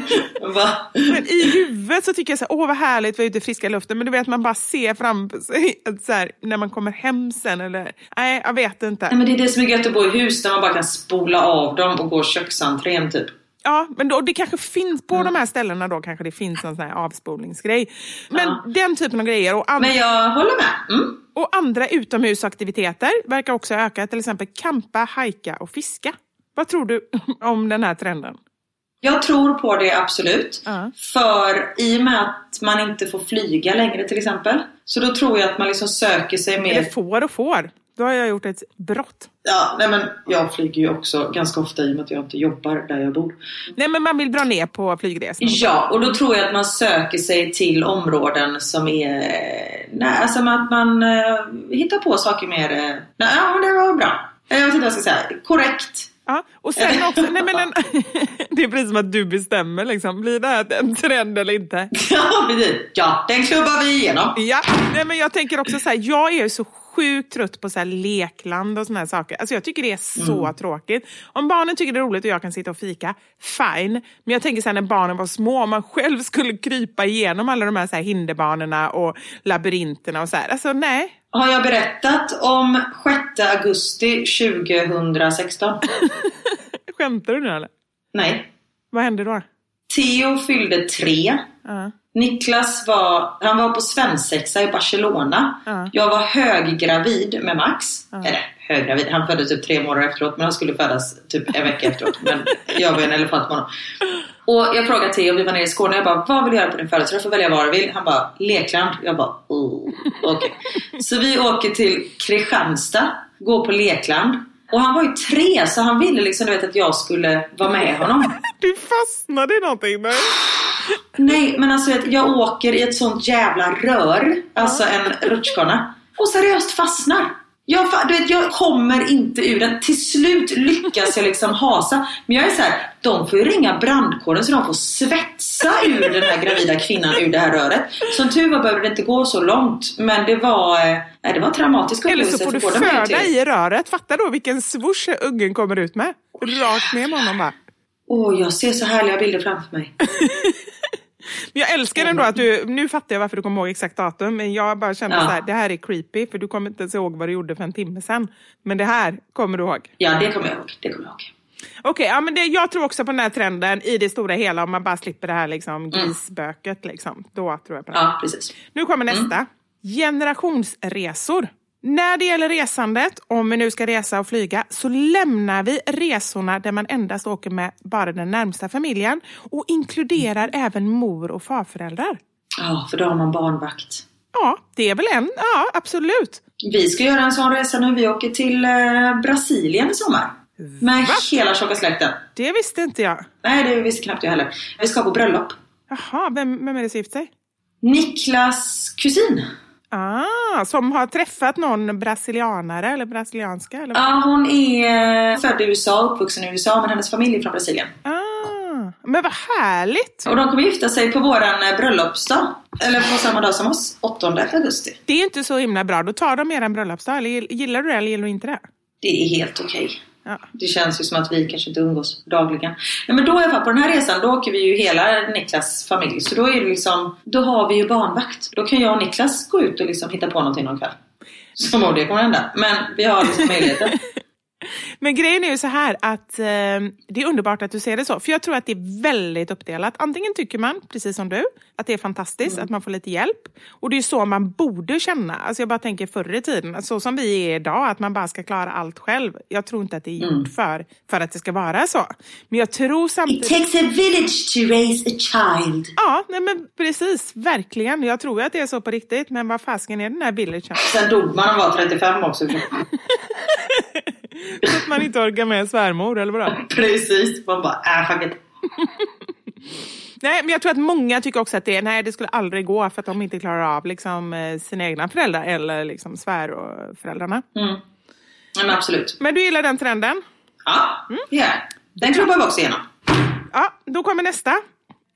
Va? men I huvudet så tycker jag så här, åh vad härligt att vara ute i friska luften, men du vet man bara ser framför sig att så här, när man kommer hem sen eller, nej jag vet inte. Nej, men det är det som är gött att bo i hus där man bara kan spola av dem och gå köksentrén typ. Ja, men då, det kanske finns på de här ställena då kanske det finns en sån här avspolningsgrej. Men Ja. den typen av grejer och, Men jag håller med. Mm. och andra utomhusaktiviteter verkar också öka, till exempel campa, hajka och fiska. Vad tror du om den här trenden? Jag tror på det absolut. Ja. För i och med att man inte får flyga längre till exempel. Så då tror jag att man liksom söker sig mer... Eller får och får. Då har jag gjort ett brott. Ja, nej men jag flyger ju också ganska ofta i och med att jag inte jobbar där jag bor. Nej men man vill dra ner på flygresan. Ja, och då tror jag att man söker sig till områden som är... Nej, alltså att man eh, hittar på saker mer... eh, nej, ja, det var bra. Eh, Jag vet inte vad jag ska säga. Korrekt. Ja, och sen också, nej men en, det är precis som att du bestämmer liksom. Blir det här en trend eller inte? Ja, precis. Ja, den klubbar vi igenom. Ja, nej men jag tänker också så här, jag är ju så sjukt trött på så här lekland och såna här saker. Alltså jag tycker det är så tråkigt. Om barnen tycker det är roligt och jag kan sitta och fika, fine. Men jag tänker så här när barnen var små, om man själv skulle krypa igenom alla de här, så här hinderbanorna och labyrinterna och så här. Alltså nej. Har jag berättat om 6 augusti 2016? Skämtar du nu eller? Nej. Vad hände då? Theo fyllde tre. Ja. Niklas var, han var på svensexa i Barcelona. Ja. Jag var höggravid med Max. Eller höggravid, han föddes typ tre månader efteråt men han skulle födas typ en vecka efteråt. Men jag var en elefant på honom. Och jag frågade Theo, vi var nere i Skåne, jag bara vad vill du göra på din födelsedag? Du får välja vad du vill. Han bara lekland. Jag bara oh, okej. Så vi åker till Kristianstad, går på lekland. Och han var ju tre så han ville liksom du vet, att jag skulle vara med honom. Du fastnade i någonting där. Nej, men alltså att jag åker i ett sånt jävla rör, alltså en rutschkana, och seriöst fastnar. Jag, du vet, jag kommer inte ur den. Till slut lyckas jag liksom hasa. Men jag är så här, de får ju ringa brandkåren så de får svetsa ur den här gravida kvinnan ur det här röret. Som tur var behövde det inte gå så långt. Men det var, eh, nej, det var en traumatisk Eller upplevelse så får du föda i röret. Fatta då vilken swoosh ungen kommer ut med. Rakt ner med honom bara. Åh, jag ser så härliga bilder framför mig. Men jag älskar ändå att du, nu fattar jag varför du kommer ihåg exakt datum, men jag bara kände Ja. så här, det här är creepy, för du kommer inte ens ihåg vad du gjorde för en timme sedan. Men det här kommer du ihåg. Ja, det kommer jag ihåg. Det kommer jag ihåg. Okej, ja, men det, jag tror också på den här trenden i det stora hela, om man bara slipper det här liksom, grisböket. Liksom. Då tror jag på det. Ja, precis. Nu kommer nästa. Generationsresor. När det gäller resandet, om vi nu ska resa och flyga, så lämnar vi resorna där man endast åker med bara den närmsta familjen och inkluderar även mor och farföräldrar. Ja, för då har man barnvakt. Ja, det är väl en. Ja, absolut. Vi ska göra en sån resa nu. Vi åker till eh, Brasilien i sommar. Med hela tjocka släkten. Det visste inte jag. Nej, det visste knappt jag heller. Vi ska på bröllop. Jaha, vem, vem är det som gift sig? Niklas kusin. Ah, som har träffat någon brasilianare eller brasilianska? Eller? Ja, hon är född i USA, uppvuxen i USA, men hennes familj är från Brasilien. Ah, men vad härligt! Och de kommer gifta sig på våran eh, bröllopsdag. Eller på samma dag som oss, 8 augusti. Det är inte så himla bra. Då tar de er bröllopsdag. Eller gill- gillar du det eller gillar du inte det? Det är helt okej. Ja. Det känns ju som att vi kanske inte umgås dagligen. Nej, men då i alla fall, på den här resan, då åker vi ju hela Niklas familj. Så då är det liksom, då har vi ju barnvakt. Då kan jag och Niklas gå ut och liksom hitta på någonting någon kväll. Som om det kommer hända. Men vi har liksom möjligheten. Men grejen är ju så här att eh, det är underbart att du ser det så. För jag tror att det är väldigt uppdelat. Antingen tycker man, precis som du, att det är fantastiskt att man får lite hjälp. Och det är så man borde känna. Alltså jag bara tänker förr i tiden, så som vi är idag, att man bara ska klara allt själv. Jag tror inte att det är gjort för, för att det ska vara så. Men jag tror samtidigt... takes a village to raise a child. Ja, nej men precis. Verkligen. Jag tror att det är så på riktigt. Men vad fasken är den här villagen? Sen dog man och var 35 också. Så att man inte orkar med svärmor, eller vadå? Precis. Man bara, äh fuck it. Nej, men jag tror att många tycker också att det, nej, det skulle aldrig gå för att de inte klarar av liksom, eh, sina egna föräldrar eller liksom, svär och föräldrarna. Mm. Men absolut. Men du gillar den trenden? Ja, ja. Den klubbar vi också igenom. Ja, då kommer nästa.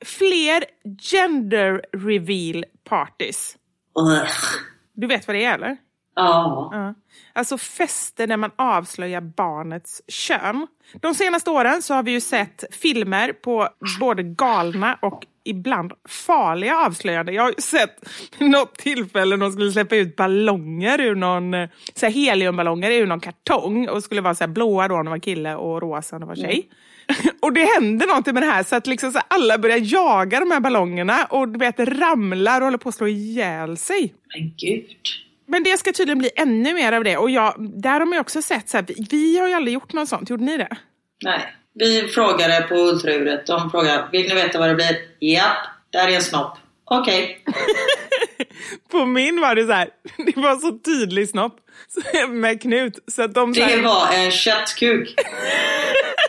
Fler gender reveal parties. Ugh. Du vet vad det är eller? Ja. Ja. Alltså fester där man avslöjar barnets kön. De senaste åren så har vi ju sett filmer på både galna och ibland farliga avslöjanden. Jag har ju sett något tillfälle när de skulle släppa ut ballonger ur någon, så här heliumballonger ur någon kartong och skulle vara så här blåa då när det var kille och rosa när det var tjej. Och det händer någonting med det här så att liksom så alla börjar jaga de här ballongerna och du vet ramlar och håller på att slå ihjäl sig. Men gud. Men det ska tydligen bli ännu mer av det. Och jag, där har man ju också sett, så här, vi, har ju aldrig gjort något sånt. Gjorde ni det? Nej. Vi frågade på ultraljudet. De frågade, vill ni veta vad det blir? Japp, där är en snopp. Okej. På min var det så här, det var så tydlig snopp med knut. Så att de så här, Det var en köttkuk.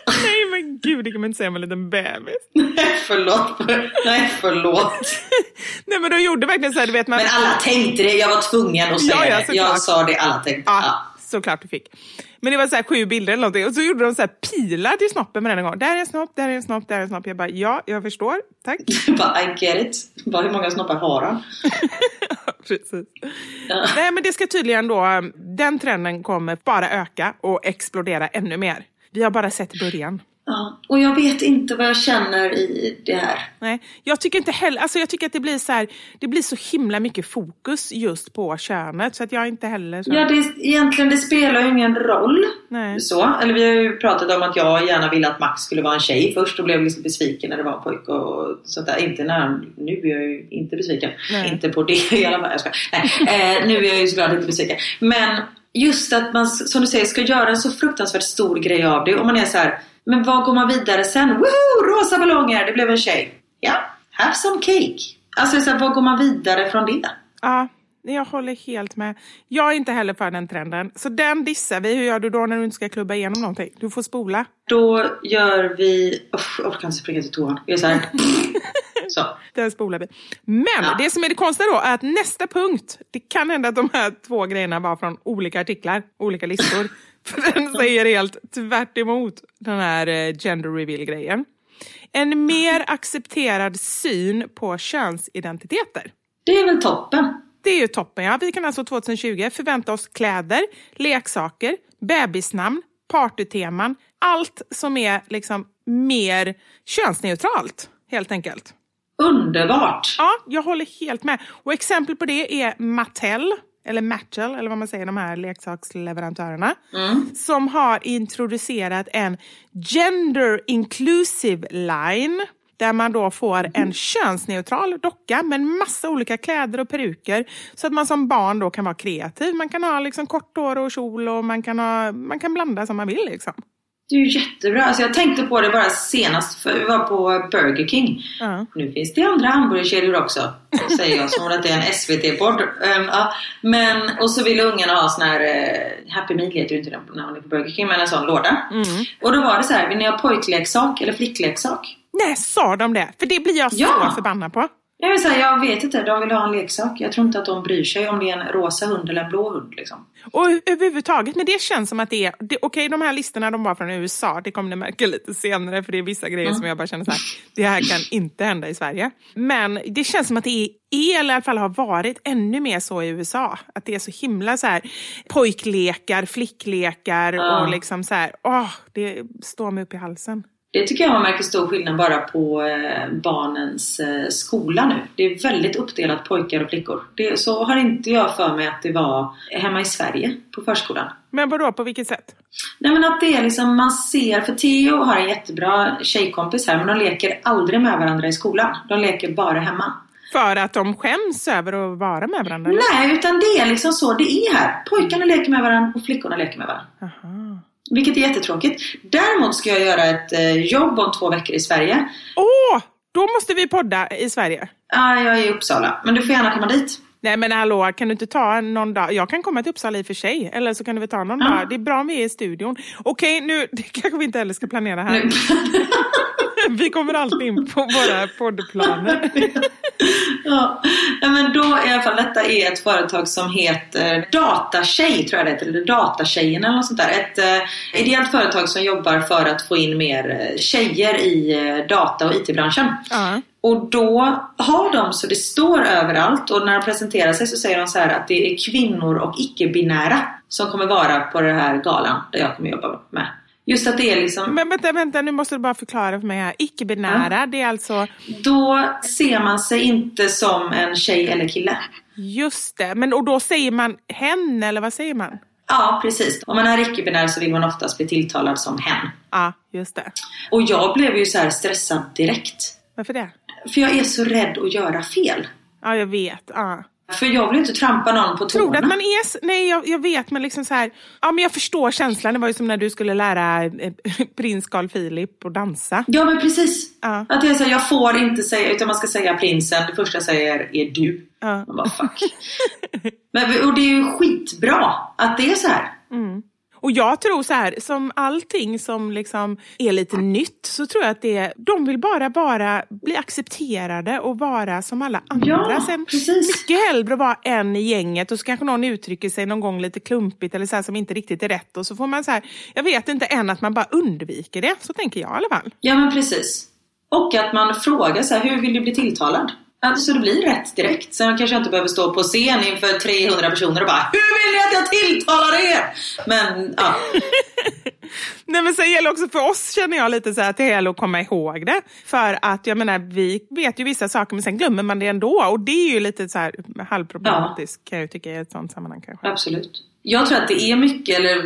Nej gud, det kan man inte säga med en liten bebis. Nej, förlåt. Nej, förlåt. Nej men de gjorde verkligen så här, du vet man... Men alla tänkte det. Jag var tvungen att säga Ja, ja, det. Jag sa det alla tänkte. Ja, Ja. såklart du fick. Men det var så här sju bilder eller någonting och så gjorde de så här pilar till snoppen varenda gång. Där är en snopp, där är en snopp, där är en snopp. Jag bara, ja, jag förstår. Tack. Bara, I get it. Bara, hur många snoppar har han? Precis. Ja. Nej men det ska tydligen då, den trenden kommer bara öka och explodera ännu mer. Vi har bara sett början. Ja. Och jag vet inte vad jag känner i det här. Nej, jag tycker inte heller, alltså jag tycker att det blir så här, det blir så himla mycket fokus just på könet så att jag inte heller så. Ja, det, egentligen det spelar ju ingen roll. Nej. Så. Eller vi har ju pratat om att jag gärna ville att Max skulle vara en tjej först och blev liksom besviken när det var en pojke och sånt där. Inte när han, nu är jag ju inte besviken. Nej. Inte på det i alla fall. Jag ska. Nej, eh, nu är jag ju såklart inte besviken. Men just att man, som du säger, ska göra en så fruktansvärt stor grej av det. Och man är så här, men vad går man vidare sen? Woho! Rosa ballonger, det blev en tjej. Ja, have some cake. Alltså så här, vad går man vidare från det? Ja, jag håller helt med. Jag är inte heller för den trenden. Så den dissar vi. Hur gör du då när du inte ska klubba igenom någonting? Du får spola. Då gör vi... Uff, jag orkar inte springa till toan. Vi gör så här. Så. Den spolar vi. Men Ja. det som är det konstiga då är att nästa punkt, det kan hända att de här två grejerna var från olika artiklar, olika listor. För den säger helt tvärt emot den här eh, gender reveal-grejen. En mer accepterad syn på könsidentiteter. Det är väl toppen. Det är ju toppen. Ja. Vi kan alltså 2020 förvänta oss kläder, leksaker, bebisnamn, partyteman, allt som är liksom mer könsneutralt helt enkelt. Underbart. Ja, jag håller helt med. Och exempel på det är Mattel, eller Mattel, eller vad man säger, de här leksaksleverantörerna. Som har introducerat en gender inclusive line. Där man då får en könsneutral docka med massa olika kläder och peruker. Så att man som barn då kan vara kreativ. Man kan ha liksom kort hår och kjol och man kan, ha, man kan blanda som man vill. Liksom. Det är ju jättebra. Alltså jag tänkte på det bara senast för vi var på Burger King. Ja. Nu finns det andra hamburgerkedjor också. Säger jag som att det är en SVT-podd. Ehm, ja. Men, och så ville ungarna ha sån här eh, Happy Meal heter ju inte den när man är på Burger King men en sån låda. Och då var det så här, vill ni ha pojkleksak eller flickleksak? Nej, sa de det? För det blir jag så Ja. förbannad på. Jag vill säga, jag vet inte, de vill ha en leksak. Jag tror inte att de bryr sig om det är en rosa hund eller en blå hund liksom. Och överhuvudtaget, men det känns som att det är... Okej, de här listorna de var från USA, det kommer ni märka lite senare för det är vissa grejer som jag bara känner så här, det här kan inte hända i Sverige. Men det känns som att det är, är eller i alla fall har varit ännu mer så i USA. Att det är så himla så här pojklekar, flicklekar och liksom så här, åh, det står mig upp i halsen. Det tycker jag man märker stor skillnad bara på eh, barnens eh, skola nu. Det är väldigt uppdelat pojkar och flickor. Det, så har inte jag för mig att det var hemma i Sverige på förskolan. Men vadå, på vilket sätt? Nej men att det är liksom, man ser, för Theo har en jättebra tjejkompis här men de leker aldrig med varandra i skolan. De leker bara hemma. För att de skäms över att vara med varandra? eller? Nej, utan det är liksom så det är här. Pojkarna leker med varandra och flickorna leker med varandra. Aha. Vilket är jättetråkigt. Däremot ska jag göra ett eh, jobb om två veckor i Sverige. Åh, då måste vi podda i Sverige. Ah, jag är i Uppsala, men du får gärna komma dit. Nej men hallå, kan du inte ta någon dag? Jag kan komma till Uppsala i och för sig. Eller så kan du väl ta någon dag. Det är bra om vi är i studion. Okej, nu det kanske vi inte heller ska planera här. Vi kommer alltid in på våra poddplaner. ja. Men då i alla fall, detta är ett företag som heter Datatjej, tror jag det heter. Eller Datatjejen eller något sånt där. Ett eh, ideellt företag som jobbar för att få in mer eh, tjejer i eh, data och IT-branschen. ja. Och då har de så det står överallt och när de presenterar sig så säger de så här att det är kvinnor och icke-binära som kommer vara på den här galan där jag kommer jobba med. Just att det är liksom, Men vänta, vänta, nu måste du bara förklara för mig här. Icke-binära, det är alltså... då ser man sig inte som en tjej eller kille. Just det, men och då säger man hen eller vad säger man? Ja, precis. Om man är icke-binär så vill man oftast bli tilltalad som hen. Ja, just det. Och jag blev ju så här stressad direkt. Varför det? För jag är så rädd att göra fel. Ja, jag vet. Ja. För jag vill inte trampa någon på tårna. Tror du att man är... Nej, jag, jag vet, men liksom så här... Ja, men jag förstår känslan. Det var ju som när du skulle lära eh, prins Carl Philip att dansa. Ja men precis. Ja. Att är så här, jag får inte säga, utan man ska säga prinsen. Det första jag säger är du. Ja. Man bara fuck. men, och det är ju skitbra att det är så här. Och jag tror så här, som allting som liksom är lite nytt, så tror jag att det, de vill bara, bara bli accepterade och vara som alla andra. Ja, Sen, precis. Mycket hellre vara en i gänget och så kanske någon uttrycker sig någon gång lite klumpigt eller så här som inte riktigt är rätt. Och så får man så här, jag vet inte, än att man bara undviker det. Så tänker jag i alla fall. Ja men precis. Och att man frågar så här, hur vill du bli tilltalad? Alltså, så det blir rätt direkt. Sen kanske jag inte behöver stå på scen inför 300 personer och bara Hur vill ni att jag tilltalar er? Men ja, Nej men sen gäller också för oss känner jag lite så här att det gäller att komma ihåg det. För att jag menar vi vet ju vissa saker men sen glömmer man det ändå. Och det är ju lite så här halvproblematiskt kan jag tycka i ett sånt sammanhang kanske. absolut. Jag tror att det är mycket, eller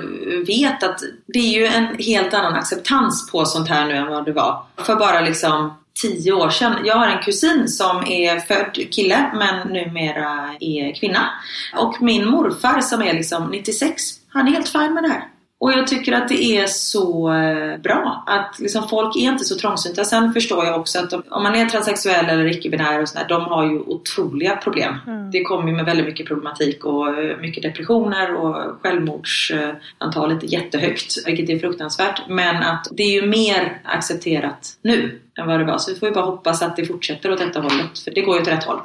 vet att det är ju en helt annan acceptans på sånt här nu än vad det var för bara liksom tio år sedan. Jag har en kusin som är född kille men numera är kvinna. Och min morfar som är liksom 96, han är helt fin med det här. Och jag tycker att det är så eh, bra att liksom folk är inte så trångsynta. Sen förstår jag också att de, om man är transsexuell eller icke-binär och sådär, de har ju otroliga problem. Det kommer ju med väldigt mycket problematik och eh, mycket depressioner och självmordsantalet är jättehögt, vilket är fruktansvärt. Men att det är ju mer accepterat nu än vad det var. Så vi får ju bara hoppas att det fortsätter åt detta hållet, för det går ju åt rätt håll.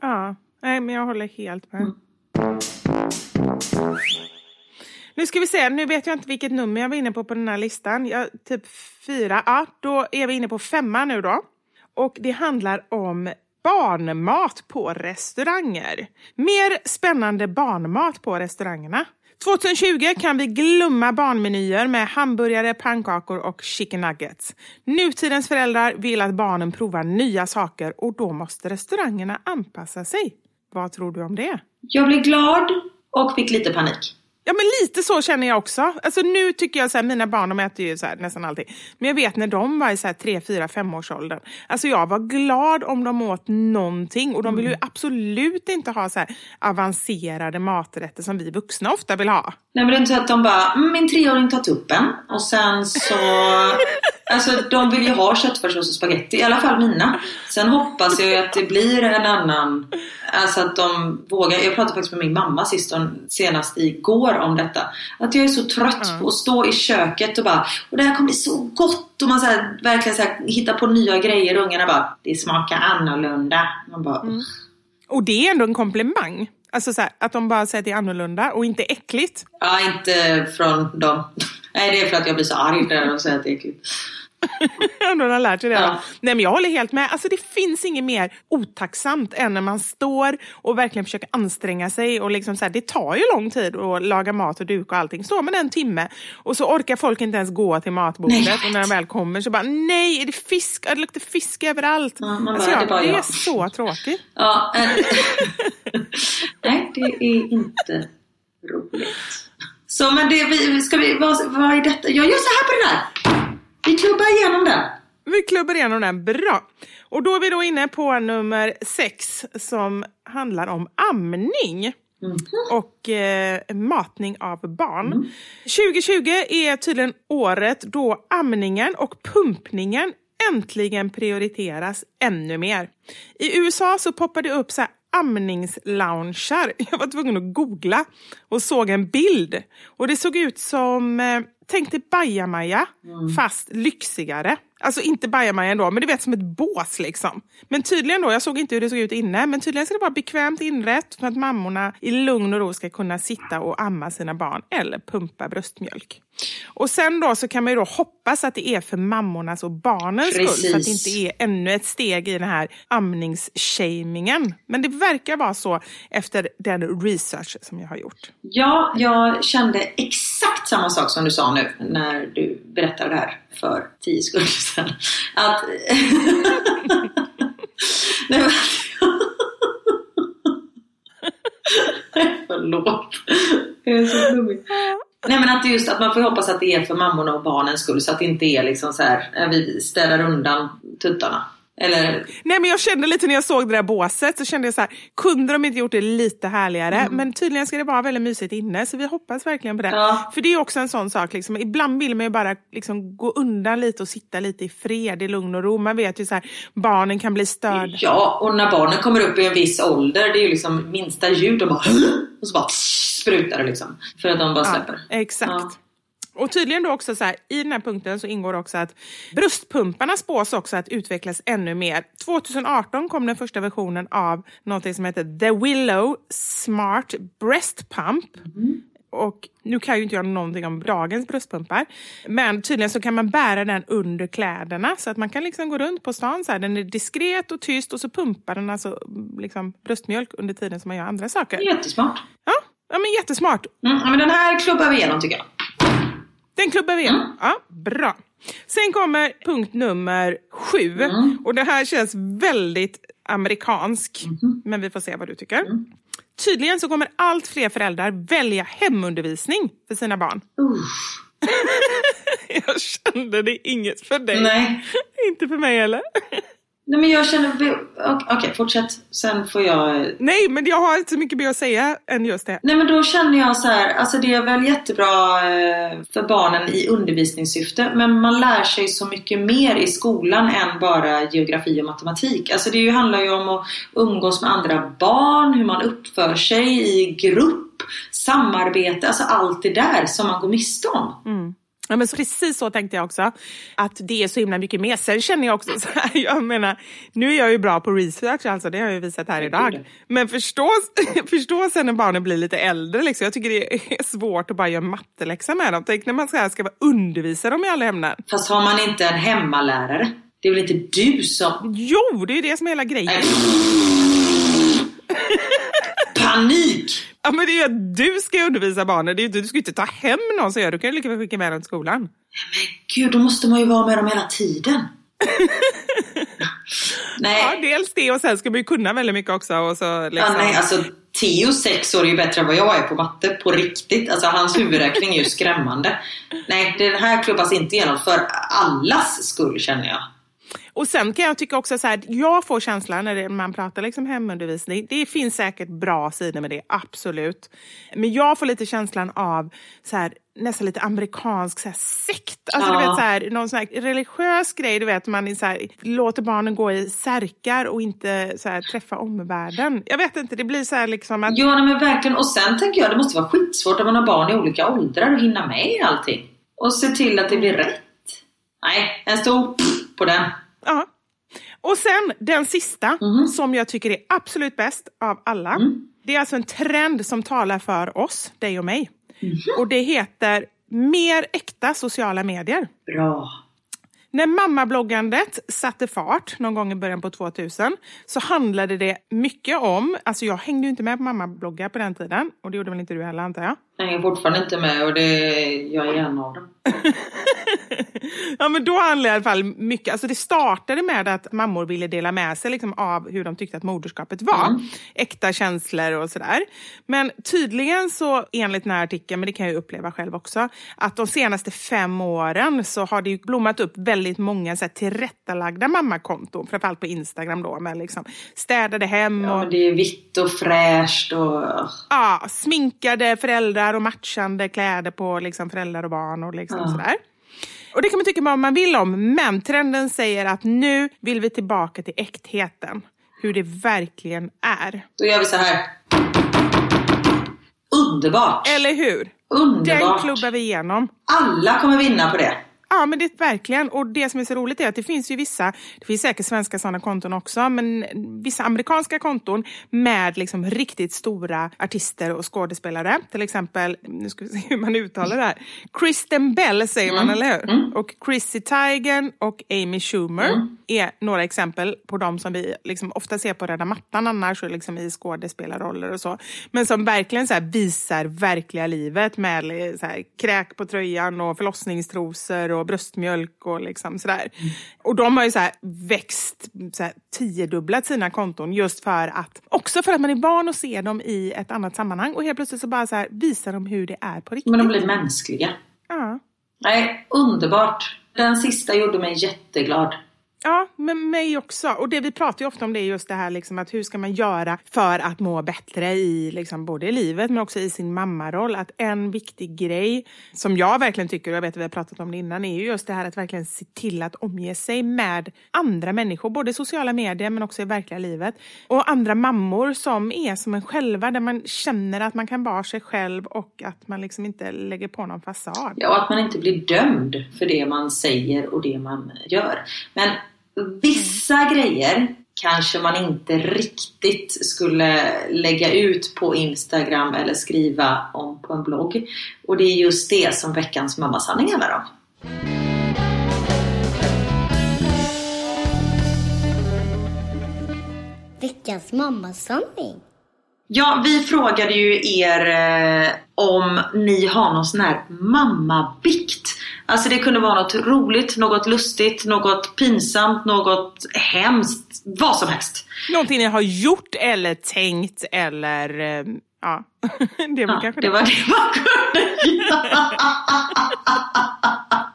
Ja, nej men jag håller helt med. Nu ska vi se, nu vet jag inte vilket nummer jag var inne på på den här listan. Jag, typ fyra, ja då är vi inne på femma nu då. Och det handlar om barnmat på restauranger. Mer spännande barnmat på restaurangerna. 2020 kan vi glömma barnmenyer med hamburgare, pannkakor och chicken nuggets. Nutidens föräldrar vill att barnen provar nya saker och då måste restaurangerna anpassa sig. Vad tror du om det? Jag blev glad och fick lite panik. Ja men lite så känner jag också. Alltså nu tycker jag så här, mina barn de äter ju så här, nästan allting. Men jag vet när de var i så här 3, 4, 5 års åldern. Alltså jag var glad om de åt någonting. Och de vill ju absolut inte ha så här avancerade maträtter som vi vuxna ofta vill ha. Nej men det är inte så att de bara, mm, min treåring tar tuppen och sen så... alltså de vill ju ha köttfärssås och spagetti, i alla fall mina. Sen hoppas jag ju att det blir en annan, alltså att de vågar. Jag pratade faktiskt med min mamma sist, senast igår om detta. Att jag är så trött på att stå i köket och bara, och det här kommer bli så gott. Och man så här, verkligen så här, hittar på nya grejer och ungarna bara, det smakar annorlunda. Man bara, "Usch." Och det är ändå en komplimang. Alltså så här, att de bara säger att det är annorlunda och inte äckligt. Ja, inte från dem. Nej, det är för att jag blir så arg när de säger att det är äckligt. Ändå har lärt sig det. Ja. Nej, men jag håller helt med. Alltså, det finns inget mer otacksamt än när man står och verkligen försöker anstränga sig. Och liksom så här, det tar ju lång tid att laga mat och duka och allting. Står man en timme och så orkar folk inte ens gå till matbordet. Nej, jag och när de väl kommer så bara, nej, är det fisk? Det luktar fisk överallt. Ja, alltså, bara, ja, det är bara det är jag. så tråkigt. Ja, eh, Nej, det är inte roligt. Så men det, vi, ska vi, vad, vad är detta? Jag gör så här på den här. Vi klubbar igenom den. Vi klubbar igenom den bra. Och då är vi då inne på nummer sex som handlar om amning. Och eh, matning av barn. 2020 är tydligen året då amningen och pumpningen äntligen prioriteras ännu mer. I USA så poppar det upp så här amningsloungar. Jag var tvungen att googla och såg en bild. Och det såg ut som, eh, tänk dig bajamaja fast lyxigare. Alltså inte bajamaja ändå, men du vet som ett bås liksom. Men tydligen då, jag såg inte hur det såg ut inne, men tydligen ska det vara bekvämt inrätt för att mammorna i lugn och ro ska kunna sitta och amma sina barn eller pumpa bröstmjölk. Och sen då så kan man ju då hoppas att det är för mammornas och barnens skull, så att det Precis. inte är ännu ett steg i den här amningsshamingen. Men det verkar vara så efter den research som jag har gjort. Ja, jag kände exakt samma sak som du sa nu när du berättade det här för tio sekunder sedan. Att... Nej. Förlåt. Jag är så flummig. Nej men att just att man får hoppas att det är för mammorna och barnens skull så att det inte är liksom så här, eh, vi städar undan tuttarna. Eller, Nej men jag kände lite när jag såg det där båset så kände jag så här, kunde de inte gjort det lite härligare? Mm. Men tydligen ska det vara väldigt mysigt inne så vi hoppas verkligen på det. Ja. För det är också en sån sak, liksom, ibland vill man ju bara liksom, gå undan lite och sitta lite i fred, i lugn och ro. Man vet ju så här, barnen kan bli störda. ja, och när barnen kommer upp i en viss ålder, det är ju liksom minsta ljud och bara och så bara sprutar det liksom. För att de bara släpper. Ja, exakt. Ja. Och tydligen då också så här, i den här punkten så ingår också att bröstpumparna spås också att utvecklas ännu mer. 2018 kom den första versionen av något som heter The Willow Smart Breast Pump. Och nu kan jag ju inte göra någonting om dagens bröstpumpar. Men tydligen så kan man bära den under kläderna så att man kan liksom gå runt på stan så här. Den är diskret och tyst och så pumpar den alltså liksom bröstmjölk under tiden som man gör andra saker. Jättesmart. Ja, ja men jättesmart. Mm, ja, men den här klubbar vi igenom tycker jag. Den klubbar vi igenom. Ja, bra. Sen kommer punkt nummer sju. Och det här känns väldigt amerikansk. Men vi får se vad du tycker. Tydligen så kommer allt fler föräldrar välja hemundervisning för sina barn. Usch. Jag kände det inget för dig. Nej. Inte för mig heller. Nej men jag känner... Okej, okej, fortsätt. Sen får jag... Nej, men jag har inte så mycket mer att säga än just det. Nej men då känner jag så här, alltså det är väl jättebra eh, för barnen i undervisningssyfte men man lär sig så mycket mer i skolan än bara geografi och matematik. Alltså det handlar ju om att umgås med andra barn, hur man uppför sig i grupp, samarbete, alltså allt det där som man går miste om. Ja, men så precis så tänkte jag också. Att det är så himla mycket mer. Sen känner jag också så här, jag menar, nu är jag ju bra på research alltså, det har jag ju visat här idag. Men förstå, förstå sen när barnen blir lite äldre liksom. Jag tycker det är svårt att bara göra matteläxa med dem. Tänk när man ska, ska undervisa dem i alla ämnen. Fast har man inte en hemmalärare? Det är väl inte du som... Jo, det är ju det som är hela grejen. Nej. Panik! Ja, men det är ju att du ska undervisa barnen. Det är du ska ju inte ta hem någon som gör. Du kan ju lika väl skicka med dem till skolan. Men gud, då måste man ju vara med dem hela tiden. Ja, nej, dels det och sen ska man ju kunna väldigt mycket också. Och så liksom. ja, nej, alltså Theo sex år är ju bättre än vad jag är på matte, på riktigt. Alltså hans huvudräkning är ju skrämmande. Nej, det här klubbas inte igenom för allas skull känner jag. Och sen kan jag tycka också så här, jag får känslan när man pratar liksom hemundervisning, det finns säkert bra sidor med det, absolut. Men jag får lite känslan av så här, nästan lite amerikansk så här, sekt. Alltså Ja. du vet så här, någon sån här religiös grej, du vet man är så här, låter barnen gå i särkar och inte så här, träffa omvärlden. Jag vet inte, det blir så här liksom att... Ja, nej, men verkligen. Och sen tänker jag det måste vara skitsvårt om man har barn i olika åldrar att hinna med i allting. Och se till att det blir rätt. Nej, en stor på den. Ja. Och sen den sista, Mhm. som jag tycker är absolut bäst av alla. Mm. Det är alltså en trend som talar för oss, dig och mig. Mhm. Och det heter mer äkta sociala medier. Bra. När mammabloggandet satte fart någon gång i början på 2000 så handlade det mycket om, alltså jag hängde ju inte med på mammabloggar på den tiden och det gjorde väl inte du heller antar jag? Jag hänger fortfarande inte med och det, jag är en av dem. ja men då handlade det i alla fall mycket, alltså det startade med att mammor ville dela med sig liksom av hur de tyckte att moderskapet var. Äkta känslor och sådär. Men tydligen så, enligt den här artikeln, men det kan jag ju uppleva själv också, att de senaste fem åren så har det blommat upp väldigt många så här, tillrättalagda mammakonton, framförallt på Instagram då, med liksom städade hem Ja, och men det är vitt och fräscht och... ja, sminkade föräldrar och matchande kläder på liksom föräldrar och barn och liksom Ja. sådär. Och det kan man tycka vad man vill om, men trenden säger att nu vill vi tillbaka till äktheten. Hur det verkligen är. Då gör vi så här. Underbart! Eller hur? Den Underbart! klubbar vi igenom. Alla kommer vinna på det. Ja, men det är verkligen. Och det som är så roligt är att det finns ju vissa, det finns säkert svenska sådana konton också, men vissa amerikanska konton med liksom riktigt stora artister och skådespelare. Till exempel, nu ska vi se hur man uttalar det här. Kristen Bell säger man, eller hur? Och Chrissy Teigen och Amy Schumer är några exempel på de som vi liksom ofta ser på röda mattan annars och liksom i skådespelarroller och så. Men som verkligen så visar verkliga livet med så här, kräk på tröjan och förlossningstrosor och bröstmjölk och liksom sådär. Och de har ju så växt, så här, tiodubblat sina konton just för att, också för att man är van att se dem i ett annat sammanhang och helt plötsligt så bara så här visar de hur det är på riktigt. Men de blir mänskliga. Ja. Nej, underbart. Den sista gjorde mig jätteglad. Ja, men mig också. Och det vi pratar ju ofta om det är just det här liksom att hur ska man göra för att må bättre i liksom både i livet men också i sin mammaroll. Att en viktig grej som jag verkligen tycker, och jag vet att vi har pratat om det innan, är ju just det här att verkligen se till att omge sig med andra människor, både i sociala medier men också i verkliga livet. Och andra mammor som är som en själva, där man känner att man kan vara sig själv och att man liksom inte lägger på någon fasad. Ja, och att man inte blir dömd för det man säger och det man gör. Men vissa grejer kanske man inte riktigt skulle lägga ut på Instagram eller skriva om på en blogg. Och det är just det som veckans mammasanning handlar om. Veckans mammasanning. Ja, vi frågade ju er eh, om ni har någon sån här mammabikt. Alltså det kunde vara något roligt, något lustigt, något pinsamt, något hemskt. Vad som helst. Någonting ni har gjort eller tänkt eller eh, ja, det var Ja, kanske det var det man kunde.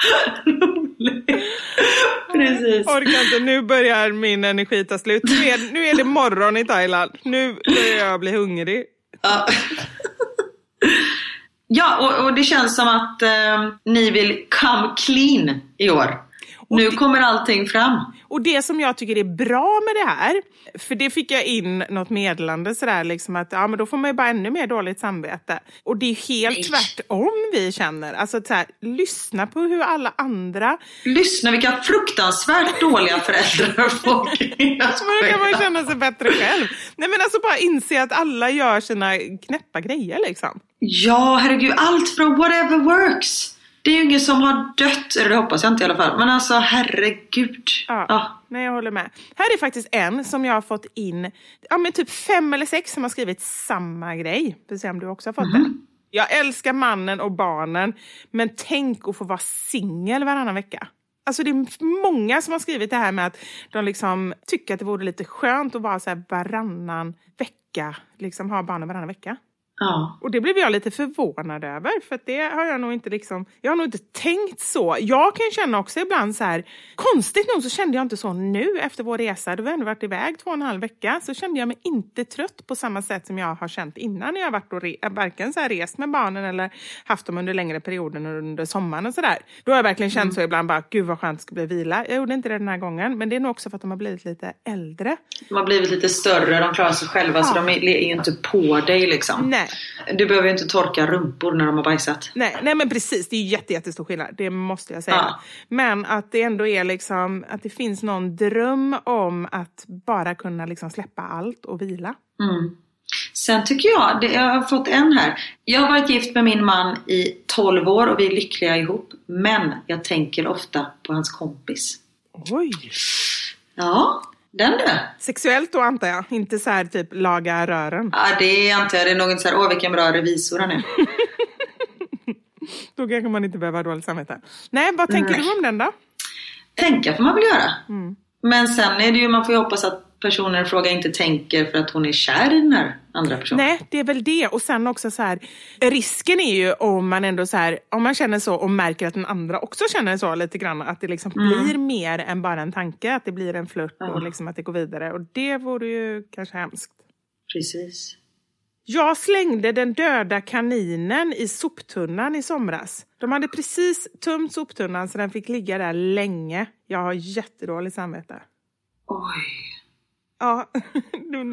Precis. Orkar inte, nu börjar min energi ta slut. Nu är, nu är det morgon i Thailand. Nu börjar jag bli hungrig. Ja, ja och, och det känns som att eh, ni vill come clean i år. Nu kommer allting fram. Och det som jag tycker är bra med det här, för det fick jag in något meddelande sådär liksom att ja men då får man ju bara ännu mer dåligt samvete. Och det är helt Nej. tvärtom vi känner. Alltså så här, lyssna på hur alla andra, Lyssna vilka fruktansvärt dåliga föräldrar folk är. då kan man känna sig bättre själv. Nej men alltså bara inse att alla gör sina knäppa grejer liksom. Ja, herregud. Allt från whatever works. Det är ju ingen som har dött, eller det hoppas jag inte i alla fall. Men alltså herregud. Ja, Ja. Nej, jag håller med. Här är faktiskt en som jag har fått in, ja men typ fem eller sex som har skrivit samma grej. Vi se om du också har fått det. Jag älskar mannen och barnen, men tänk att få vara singel varannan vecka. Alltså det är många som har skrivit det här med att de liksom tycker att det vore lite skönt att vara så här varannan vecka, liksom ha barnen varannan vecka. Ja. Och det blev jag lite förvånad över, för det har jag nog inte liksom, jag har nog inte tänkt så. Jag kan känna också ibland så här, konstigt nog så kände jag inte så nu efter vår resa, då vi ändå varit iväg två och en halv vecka, så kände jag mig inte trött på samma sätt som jag har känt innan när jag varit och re, varken så här rest med barnen eller haft dem under längre perioder under sommaren och sådär. Då har jag verkligen känt så ibland bara, gud vad skönt det ska bli vila. Jag gjorde inte det den här gången, men det är nog också för att de har blivit lite äldre. De har blivit lite större, de klarar sig själva så Ja. de är är inte på dig liksom. Nej. Du behöver ju inte torka rumpor när de har bajsat. Nej, nej men precis, det är jätte, jättestor skillnad, det måste jag säga. Ja. Men att det ändå är liksom, att det finns någon dröm om att bara kunna liksom släppa allt och vila. Mm. Sen tycker jag, det, jag har fått en här. Jag har varit gift med min man i 12 år och vi är lyckliga ihop. Men jag tänker ofta på hans kompis. Oj! Ja, den du. Sexuellt då antar jag, inte så här typ laga rören. Ja, det antar jag. Det är någon så här, åh vilken bra revisor han är. Då kanske man inte behöver ha dåligt samvete. Nej, vad tänker Nej. du om den då? Tänka får man väl göra. Mm. Men sen är det ju, man får ju hoppas att personen i fråga inte tänker för att hon är kär i den här andra personen. Nej, det är väl det. Och sen också så här, risken är ju om man ändå så här, om man känner så och märker att den andra också känner så lite grann, att det liksom blir mer än bara en tanke, att det blir en flört Ja. och liksom att det går vidare. Och det vore ju kanske hemskt. Precis. Jag slängde den döda kaninen i soptunnan i somras. De hade precis tömt soptunnan så den fick ligga där länge. Jag har jättedåligt samvete. Oj. Ja,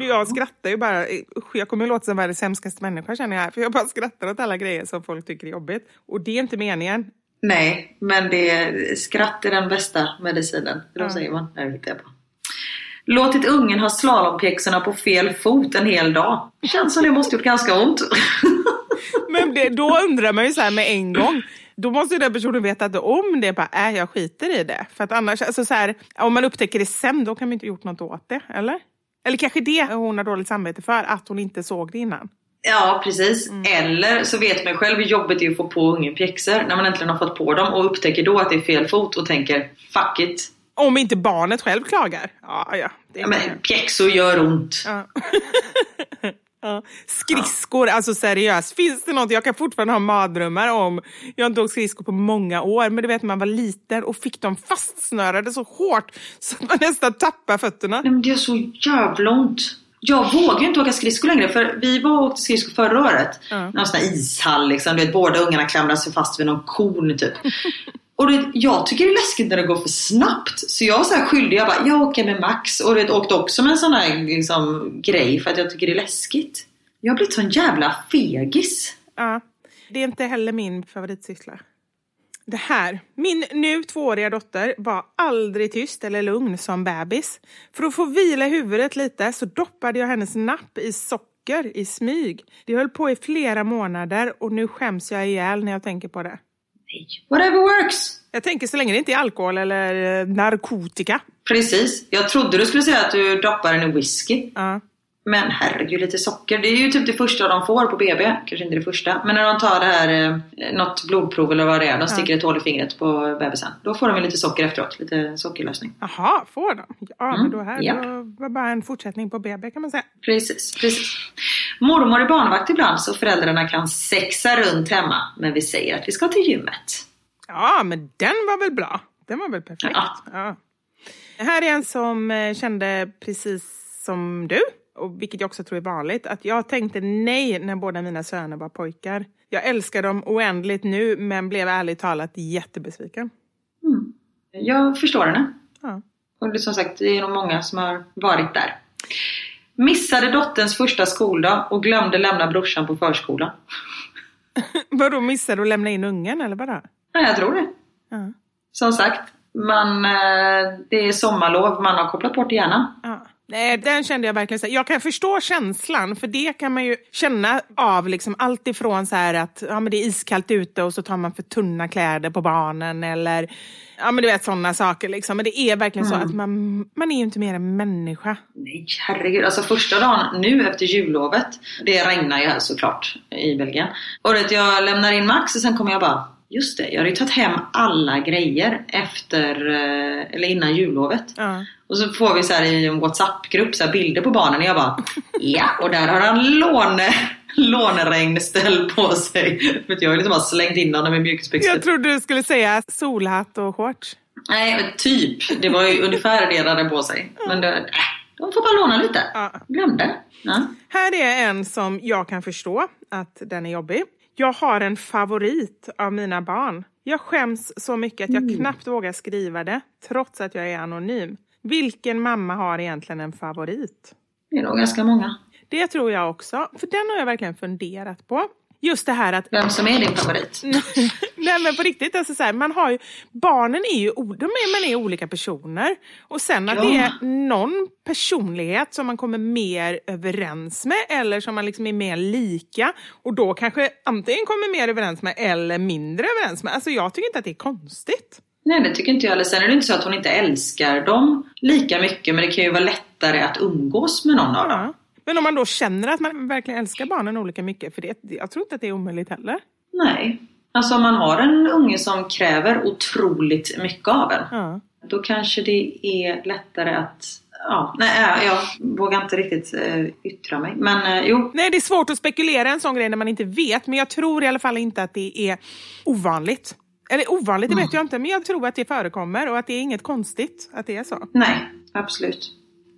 jag skrattar ju bara. Usch, jag kommer att låta som världens hemskaste människa känner jag. För jag bara skrattar åt alla grejer som folk tycker är jobbigt. Och det är inte meningen. Nej, men det, skratt är den bästa medicinen. Vad Ja. säger man? Nej, det hittar jag på. Låtit ungen ha slalompjäxorna på fel fot en hel dag. Känns som det måste gjort ganska ont. Men det, då undrar man ju så här med en gång. Då måste ju den personen veta att om det bara är jag skiter i det. För att annars, alltså så här, om man upptäcker det sen, då kan man inte gjort något åt det. Eller? Eller kanske det hon har dåligt samvete för, att hon inte såg det innan. Ja, precis. Mm. Eller så vet man själv hur jobbigt det är att få på ungen pjäxor när man äntligen har fått på dem och upptäcker då att det är fel fot och tänker fuck it. Om inte barnet själv klagar. Ja, ja. Det är Ja, men pjäxor gör ont. Ja. Ja. Skridskor, alltså seriöst. Finns det något, jag kan fortfarande ha mardrömmar om, jag har inte åkt skridskor på många år, men du vet man var liten och fick dem fastsnörade så hårt så att man nästan tappar fötterna. Nej, men det är så jävla ont. Jag vågar inte åka skridskor längre för vi var och åkte skridskor förra året. Ja. Någon sån här ishall liksom. Du vet, båda ungarna klamrar sig fast vid någon kon typ. Och vet, jag tycker det är läskigt när det går för snabbt. Så jag var så här skyldig. Jag bara, jag åker med Max. Och du vet, åkte också med en sån här liksom, grej för att jag tycker det är läskigt. Jag har blivit sån jävla fegis. Ja, det är inte heller min favoritsyssla. Det här. Min nu tvååriga dotter var aldrig tyst eller lugn som bebis. För att få vila huvudet lite så doppade jag hennes napp i socker i smyg. Det höll på i flera månader och nu skäms jag ihjäl när jag tänker på det. Whatever works. Jag tänker så länge det inte är alkohol eller eh, narkotika. Precis. Jag trodde du skulle säga att du doppar den i whisky. Ja. Men herregud, lite socker. Det är ju typ det första de får på BB. Kanske inte det första. Men när de tar det här, eh, något blodprov eller vad det är. De sticker ett hål i fingret på bebisen. Då får de ju lite socker efteråt. Lite sockerlösning. Jaha, får de? Ja, men Mm, då här ja. då var bara en fortsättning på BB kan man säga. Precis, precis. Mormor är barnvakt ibland så föräldrarna kan sexa runt hemma. Men vi säger att vi ska till gymmet. Ja, men den var väl bra? Den var väl perfekt? Ja. Ja. Här är en som eh, kände precis som du, och vilket jag också tror är vanligt, att jag tänkte nej när båda mina söner var pojkar. Jag älskar dem oändligt nu, men blev ärligt talat jättebesviken. Jag förstår henne. Ja. Och det som sagt, det är nog många som har varit där. Missade dotterns första skoldag och glömde lämna brorsan på förskolan. Vadå, missade du att lämna in ungen eller vadå? Ja, jag tror det. Ja. Som sagt, man, eh, det är sommarlov, man har kopplat bort hjärnan. Ja. Nej, den kände jag verkligen. Så. Jag kan förstå känslan, för det kan man ju känna av liksom allt ifrån så här att ja, men det är iskallt ute och så tar man för tunna kläder på barnen eller ja, men du vet sådana saker. Liksom. Men det är verkligen så att man, man är ju inte mer än människa. Nej, herregud. Alltså första dagen nu efter jullovet, det regnar ju här såklart i Belgien. Och det, jag lämnar in Max och sen kommer jag bara, just det, jag hade ju tagit hem alla grejer efter, eh, eller innan jullovet. Ja. Och så får vi så i en WhatsApp-grupp så bilder på barnen och jag bara Ja, och där har han låne, låneregnställ på sig. För jag har liksom bara slängt in honom i mjukisbyxor. Jag trodde du skulle säga solhatt och shorts. Nej, men typ. Det var ju ungefär det de hade på sig. Men det, äh, de får bara låna lite. Ja. Glömde. Ja. Här är en som jag kan förstå att den är jobbig. Jag har en favorit av mina barn. Jag skäms så mycket att jag knappt vågar skriva det, trots att jag är anonym. Vilken mamma har egentligen en favorit? Det är nog ganska många. Det tror jag också, för den har jag verkligen funderat på. Just det här att Vem som är din favorit? Nej men på riktigt, alltså så här, man har ju, barnen är ju de är, man är olika personer. Och sen att Ja. det är någon personlighet som man kommer mer överens med eller som man liksom är mer lika. Och då kanske antingen kommer mer överens med eller mindre överens med. Alltså jag tycker inte att det är konstigt. Nej, det tycker inte jag heller. Sen är det inte så att hon inte älskar dem lika mycket. Men det kan ju vara lättare att umgås med någon av dem. Ja. Men om man då känner att man verkligen älskar barnen olika mycket, för det, jag tror inte att det är omöjligt heller. Nej. Alltså om man har en unge som kräver otroligt mycket av en. Ja. Då kanske det är lättare att... Ja, nej, jag vågar inte riktigt eh, yttra mig. Men eh, jo, Nej, det är svårt att spekulera en sån grej när man inte vet, men jag tror i alla fall inte att det är ovanligt. Eller ovanligt, det vet jag inte, men jag tror att det förekommer och att det är inget konstigt att det är så. nej, absolut.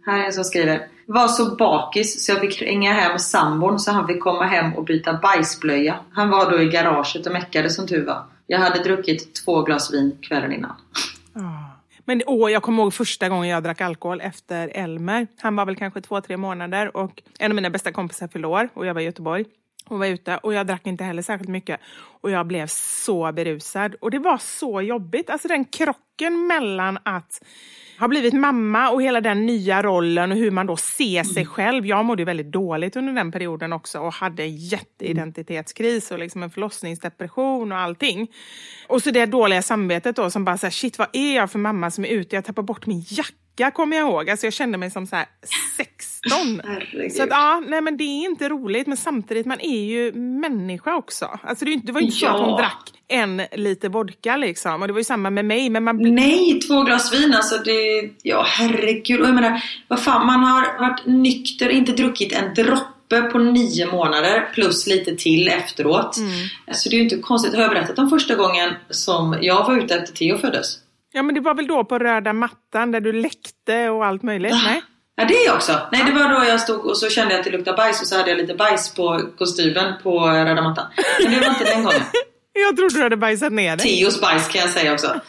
Här är en som skriver. Var så bakis så jag fick ringa hem sambon så han fick komma hem och byta bajsblöja. Han var då i garaget och meckade som tur var. Jag hade druckit två glas vin kvällen innan. Men åh, jag kommer ihåg första gången jag drack alkohol efter Elmer. Han var väl kanske två, tre månader och en av mina bästa kompisar år och jag var i Göteborg. Och var ute och jag drack inte heller särskilt mycket. Och jag blev så berusad. Och det var så jobbigt. Alltså den krocken mellan att ha blivit mamma och hela den nya rollen och hur man då ser sig själv. Jag mådde väldigt dåligt under den perioden också och hade jätteidentitetskris och liksom en förlossningsdepression och allting. Och så det dåliga samvetet då som bara såhär, shit vad är jag för mamma som är ute? Jag tappar bort min jacka kommer jag ihåg. Alltså jag kände mig som så här 16. Herregud. Så att, ja, nej men det är inte roligt men samtidigt man är ju människa också. Alltså det, är ju inte- det var ju inte så att hon drack en liter vodka liksom. Och det var ju samma med mig. Men man Nej, två glas vin alltså. Det, ja, herregud. Och jag menar, vad fan, man har varit nykter, inte druckit en droppe på nio månader plus lite till efteråt. Så det är ju inte konstigt. Har jag berättat om första gången som jag var ute efter Theo föddes? Ja, men det var väl då på röda mattan där du läckte och allt möjligt? Nej? Ja det är också. Nej det var då jag stod och så kände jag att det luktade bajs och så hade jag lite bajs på kostymen på röda mattan. Men det var inte den gången. Jag trodde du hade bajsat ner dig. Theos bajs kan jag säga också.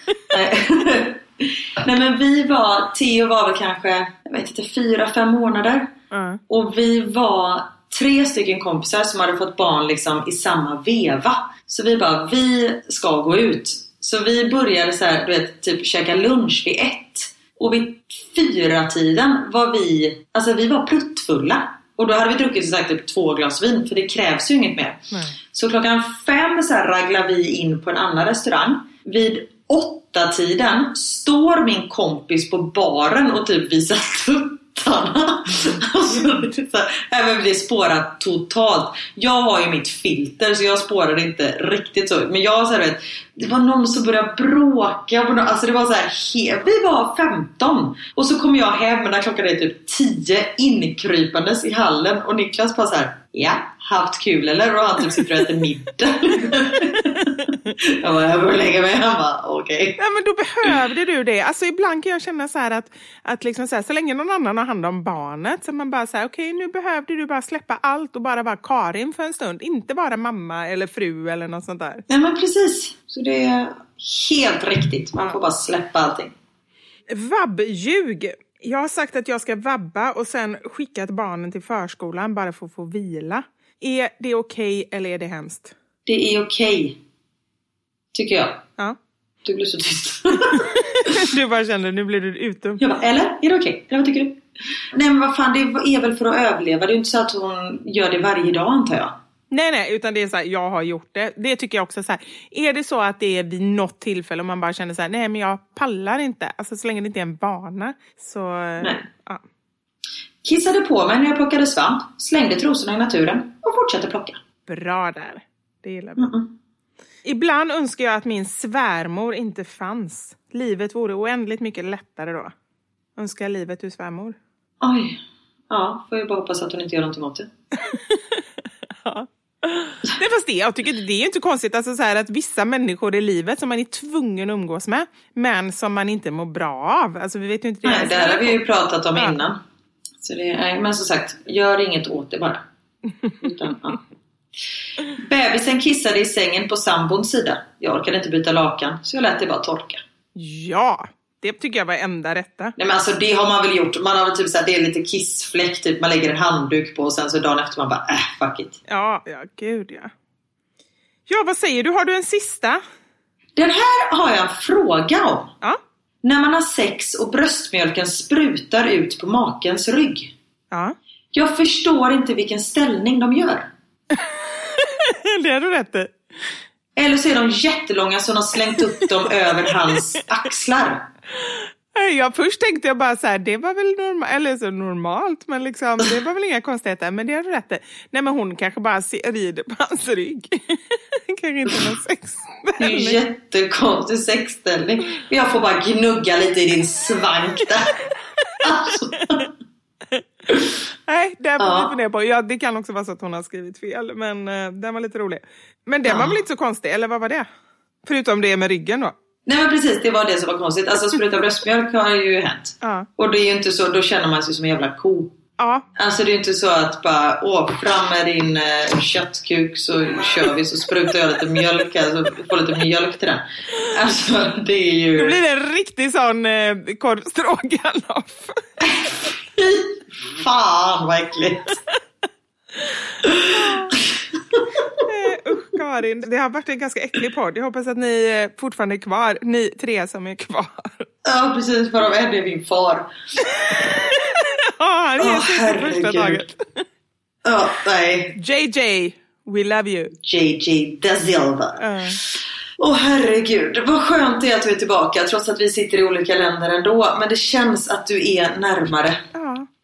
Nej men vi var, Theo var väl kanske, jag vet inte, fyra, fem månader. Ja. Och vi var tre stycken kompisar som hade fått barn liksom i samma veva. Så vi bara, vi ska gå ut. Så vi började så här, du vet, typ käka lunch vid ett. Och vid fyra tiden var vi, alltså vi var pruttfulla. Och då hade vi druckit som sagt typ två glas vin, för det krävs ju inget mer. Nej. Så klockan fem så här raglar vi in på en annan restaurang. Vid åtta tiden står min kompis på baren och typ visar tuttarna. Alltså, det här, även det spårar totalt. Jag har ju mitt filter så jag spårar inte riktigt så. Men jag så här, vet, det var någon som började bråka. på nå- Alltså det var så här, vi var 15 och så kom jag hem när klockan är typ 10 inkrypandes i hallen och Niklas bara så här, ja, haft kul eller? Och han typ sitter och äter middag. jag bara, jag börjar lägga mig. Han bara, okej. Ja, men då behövde du det. Alltså ibland kan jag känna så här att, att liksom så, här, så länge någon annan har hand om barnet så man bara säger okej nu behövde du bara släppa allt och bara vara Karin för en stund. Inte bara mamma eller fru eller något sånt där. Ja men precis. Så det är helt riktigt. Man får bara släppa allting. Vabbljug. Jag har sagt att jag ska vabba och sen skickat barnen till förskolan bara för att få vila. Är det okej eller är det hemskt? Det är okej. Tycker jag. Ja. Du blev så tyst. Du bara kände nu blir du utom. jag bara, eller? Är det okej? Eller vad tycker du? Nej men vad fan, det är väl för att överleva. Det är ju inte så att hon gör det varje dag antar jag. Nej, nej, utan det är så här, jag har gjort det. Det tycker jag också så här. Är det så att det är vid något tillfälle och man bara känner så här, nej men jag pallar inte. Alltså så länge det inte är en vana. Så, Nej. ja. Kissade på mig när jag plockade svamp, slängde trosorna i naturen och fortsatte plocka. Bra där. Det gillar vi. Ibland önskar jag att min svärmor inte fanns. Livet vore oändligt mycket lättare då. Önskar livet du svärmor. Oj. Ja, får jag bara hoppas att hon inte gör någonting åt det. Nej fast det, jag tycker det är inte konstigt alltså så här att vissa människor i livet som man är tvungen att umgås med men som man inte mår bra av. Alltså vi vet inte Nej, det här har vi ju pratat om Ja. innan. Så det, nej, men som sagt, gör inget åt det bara. Utan, ja. Bebisen kissade i sängen på sambons sida. Jag orkade inte byta lakan, så jag lät det bara torka. Ja, det tycker jag var enda rätta. Nej men alltså det har man väl gjort. Man har väl typ såhär, det är lite kissfläck typ. Man lägger en handduk på och sen så dagen efter man bara, äh fuck it. Ja, ja gud ja. Ja, vad säger du? Har du en sista? Den här har jag en fråga om. Ja. När man har sex och bröstmjölken sprutar ut på makens rygg. Ja, Jag förstår inte vilken ställning de gör. det har du rätt i. Eller så är de jättelånga så de har slängt upp dem över hans axlar. Nej, Ja, först tänkte jag bara så här, det var väl normalt, eller så normalt, men liksom, det var väl inga konstigheter, men det har du rätt i. Nej, men hon kanske bara rider på hans rygg. kanske inte någon sex. Det är ju jättekonstig sexställning. Jag får bara gnugga lite i din svank där. Alltså. Nej, det får Ja. vi fundera på. Ja, det kan också vara så att hon har skrivit fel, men uh, den var lite rolig. Men den Ja. var väl inte så konstig, eller vad var det? Förutom det med ryggen då. Nej men precis, det var det som var konstigt. Alltså spruta bröstmjölk har ju hänt. Ja. Och det är ju inte så, då känner man sig som en jävla ko. Ja, Alltså det är ju inte så att bara, åh fram med din eh, köttkuk så kör vi så sprutar jag lite mjölk här så får lite mjölk till den. Alltså det är ju... då blir det en riktig sån eh, korv stroganoff. Fy fan vad äckligt. Eh, Usch Karin, det har varit en ganska äcklig podd. Jag hoppas att ni eh, fortfarande är kvar, ni tre som är kvar. Ja precis, för en är min far. Ja, han Åh, sig på första herregud. taget. Ja, nej. JJ, we love you. JJ da Silva. Eh, Åh herregud, vad skönt det är att du är tillbaka trots att vi sitter i olika länder ändå. Men det känns att du är närmare. ja.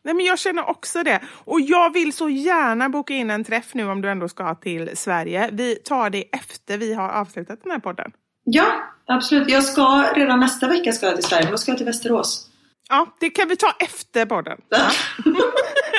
Nej, men jag känner också det. Och jag vill så gärna boka in en träff nu om du ändå ska till Sverige. Vi tar det efter vi har avslutat den här podden. Ja, absolut. Jag ska redan nästa vecka ska jag till Sverige, då ska jag till Västerås. Ja, det kan vi ta efter podden. Ja.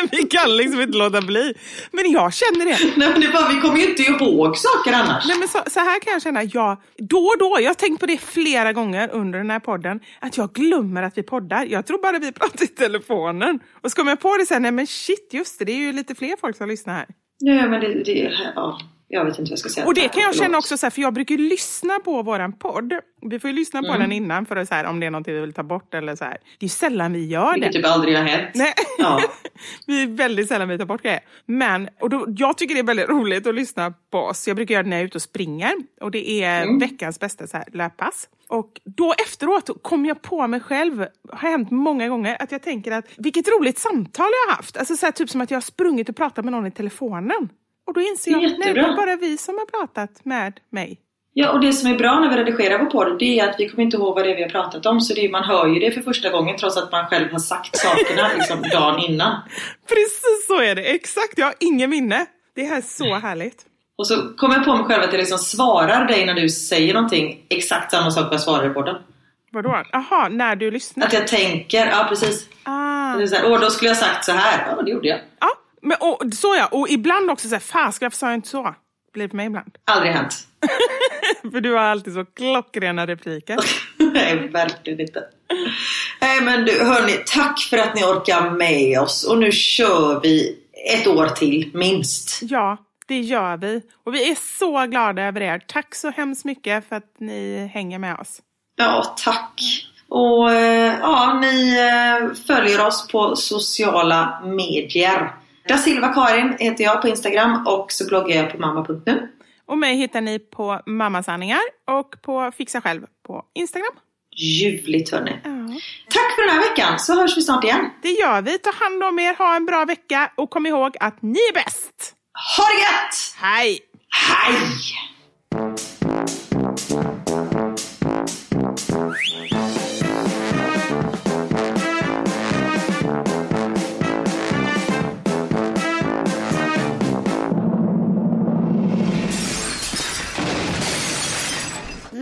vi kan liksom inte låta bli. Men jag känner det. Nej, men det är bara, vi kommer ju inte ihåg saker annars. Nej, men så, så här kan jag känna, jag, då och då, jag har tänkt på det flera gånger under den här podden, att jag glömmer att vi poddar. Jag tror bara vi pratar i telefonen. Och så kommer jag på det sen, nej men shit, just det, det är ju lite fler folk som lyssnar här. Ja, men det, det ja, jag vet inte vad jag ska säga. Och det kan jag känna också, så här, för jag brukar lyssna på våran podd. Vi får ju lyssna på Mm. den innan för att så här, om det är någonting vi vill ta bort eller så här. Det är sällan vi gör Vilket det. typ aldrig har hänt. Nej. Ja. vi är väldigt sällan vi tar bort grejer. Men och då, jag tycker det är väldigt roligt att lyssna på oss. Jag brukar göra det när jag är ute och springer. Och det är Mm. veckans bästa så här, löppass. Och då efteråt kom jag på mig själv, har hänt många gånger, att jag tänker att vilket roligt samtal jag har haft. Alltså så här, typ som att jag har sprungit och pratat med någon i telefonen. Och då inser jag att nej, det är bara vi som har pratat med mig. Ja, och det som är bra när vi redigerar vår podd, det är att vi kommer inte ihåg vad det är vi har pratat om. Så är, man hör ju det för första gången trots att man själv har sagt sakerna liksom dagen innan. Precis så är det, exakt. Jag har ingen minne. Det här är så härligt. Och så kommer jag på mig själv att jag liksom svarar dig när du säger någonting exakt samma sak som jag svarar i podden. Vadå? Jaha, när du lyssnar? Att jag tänker, ja precis. Ah. Det är så här, Åh, då skulle jag sagt så här. Ja, det gjorde jag. Ja, men, och, så ja. Och ibland också så här, fasiken varför sa jag inte så? Blir för mig ibland. Aldrig hänt. för du har alltid så klockrena repliker. Nej, verkligen inte. Nej, men du, hörni, tack för att ni orkar med oss. Och nu kör vi ett år till, minst. Ja, det gör vi. Och vi är så glada över er. Tack så hemskt mycket för att ni hänger med oss. Ja, tack. Och eh, ja, ni eh, följer oss på sociala medier. Da Silva Karin heter jag på Instagram och så bloggar jag på mamma.nu. Och mig hittar ni på Mammasanningar och på Fixa Själv på Instagram. Ljuvligt hörni. Ja. Tack för den här veckan så hörs vi snart igen. Det gör vi. Ta hand om er, ha en bra vecka och kom ihåg att ni är bäst! Ha det gött! Hej! Hej!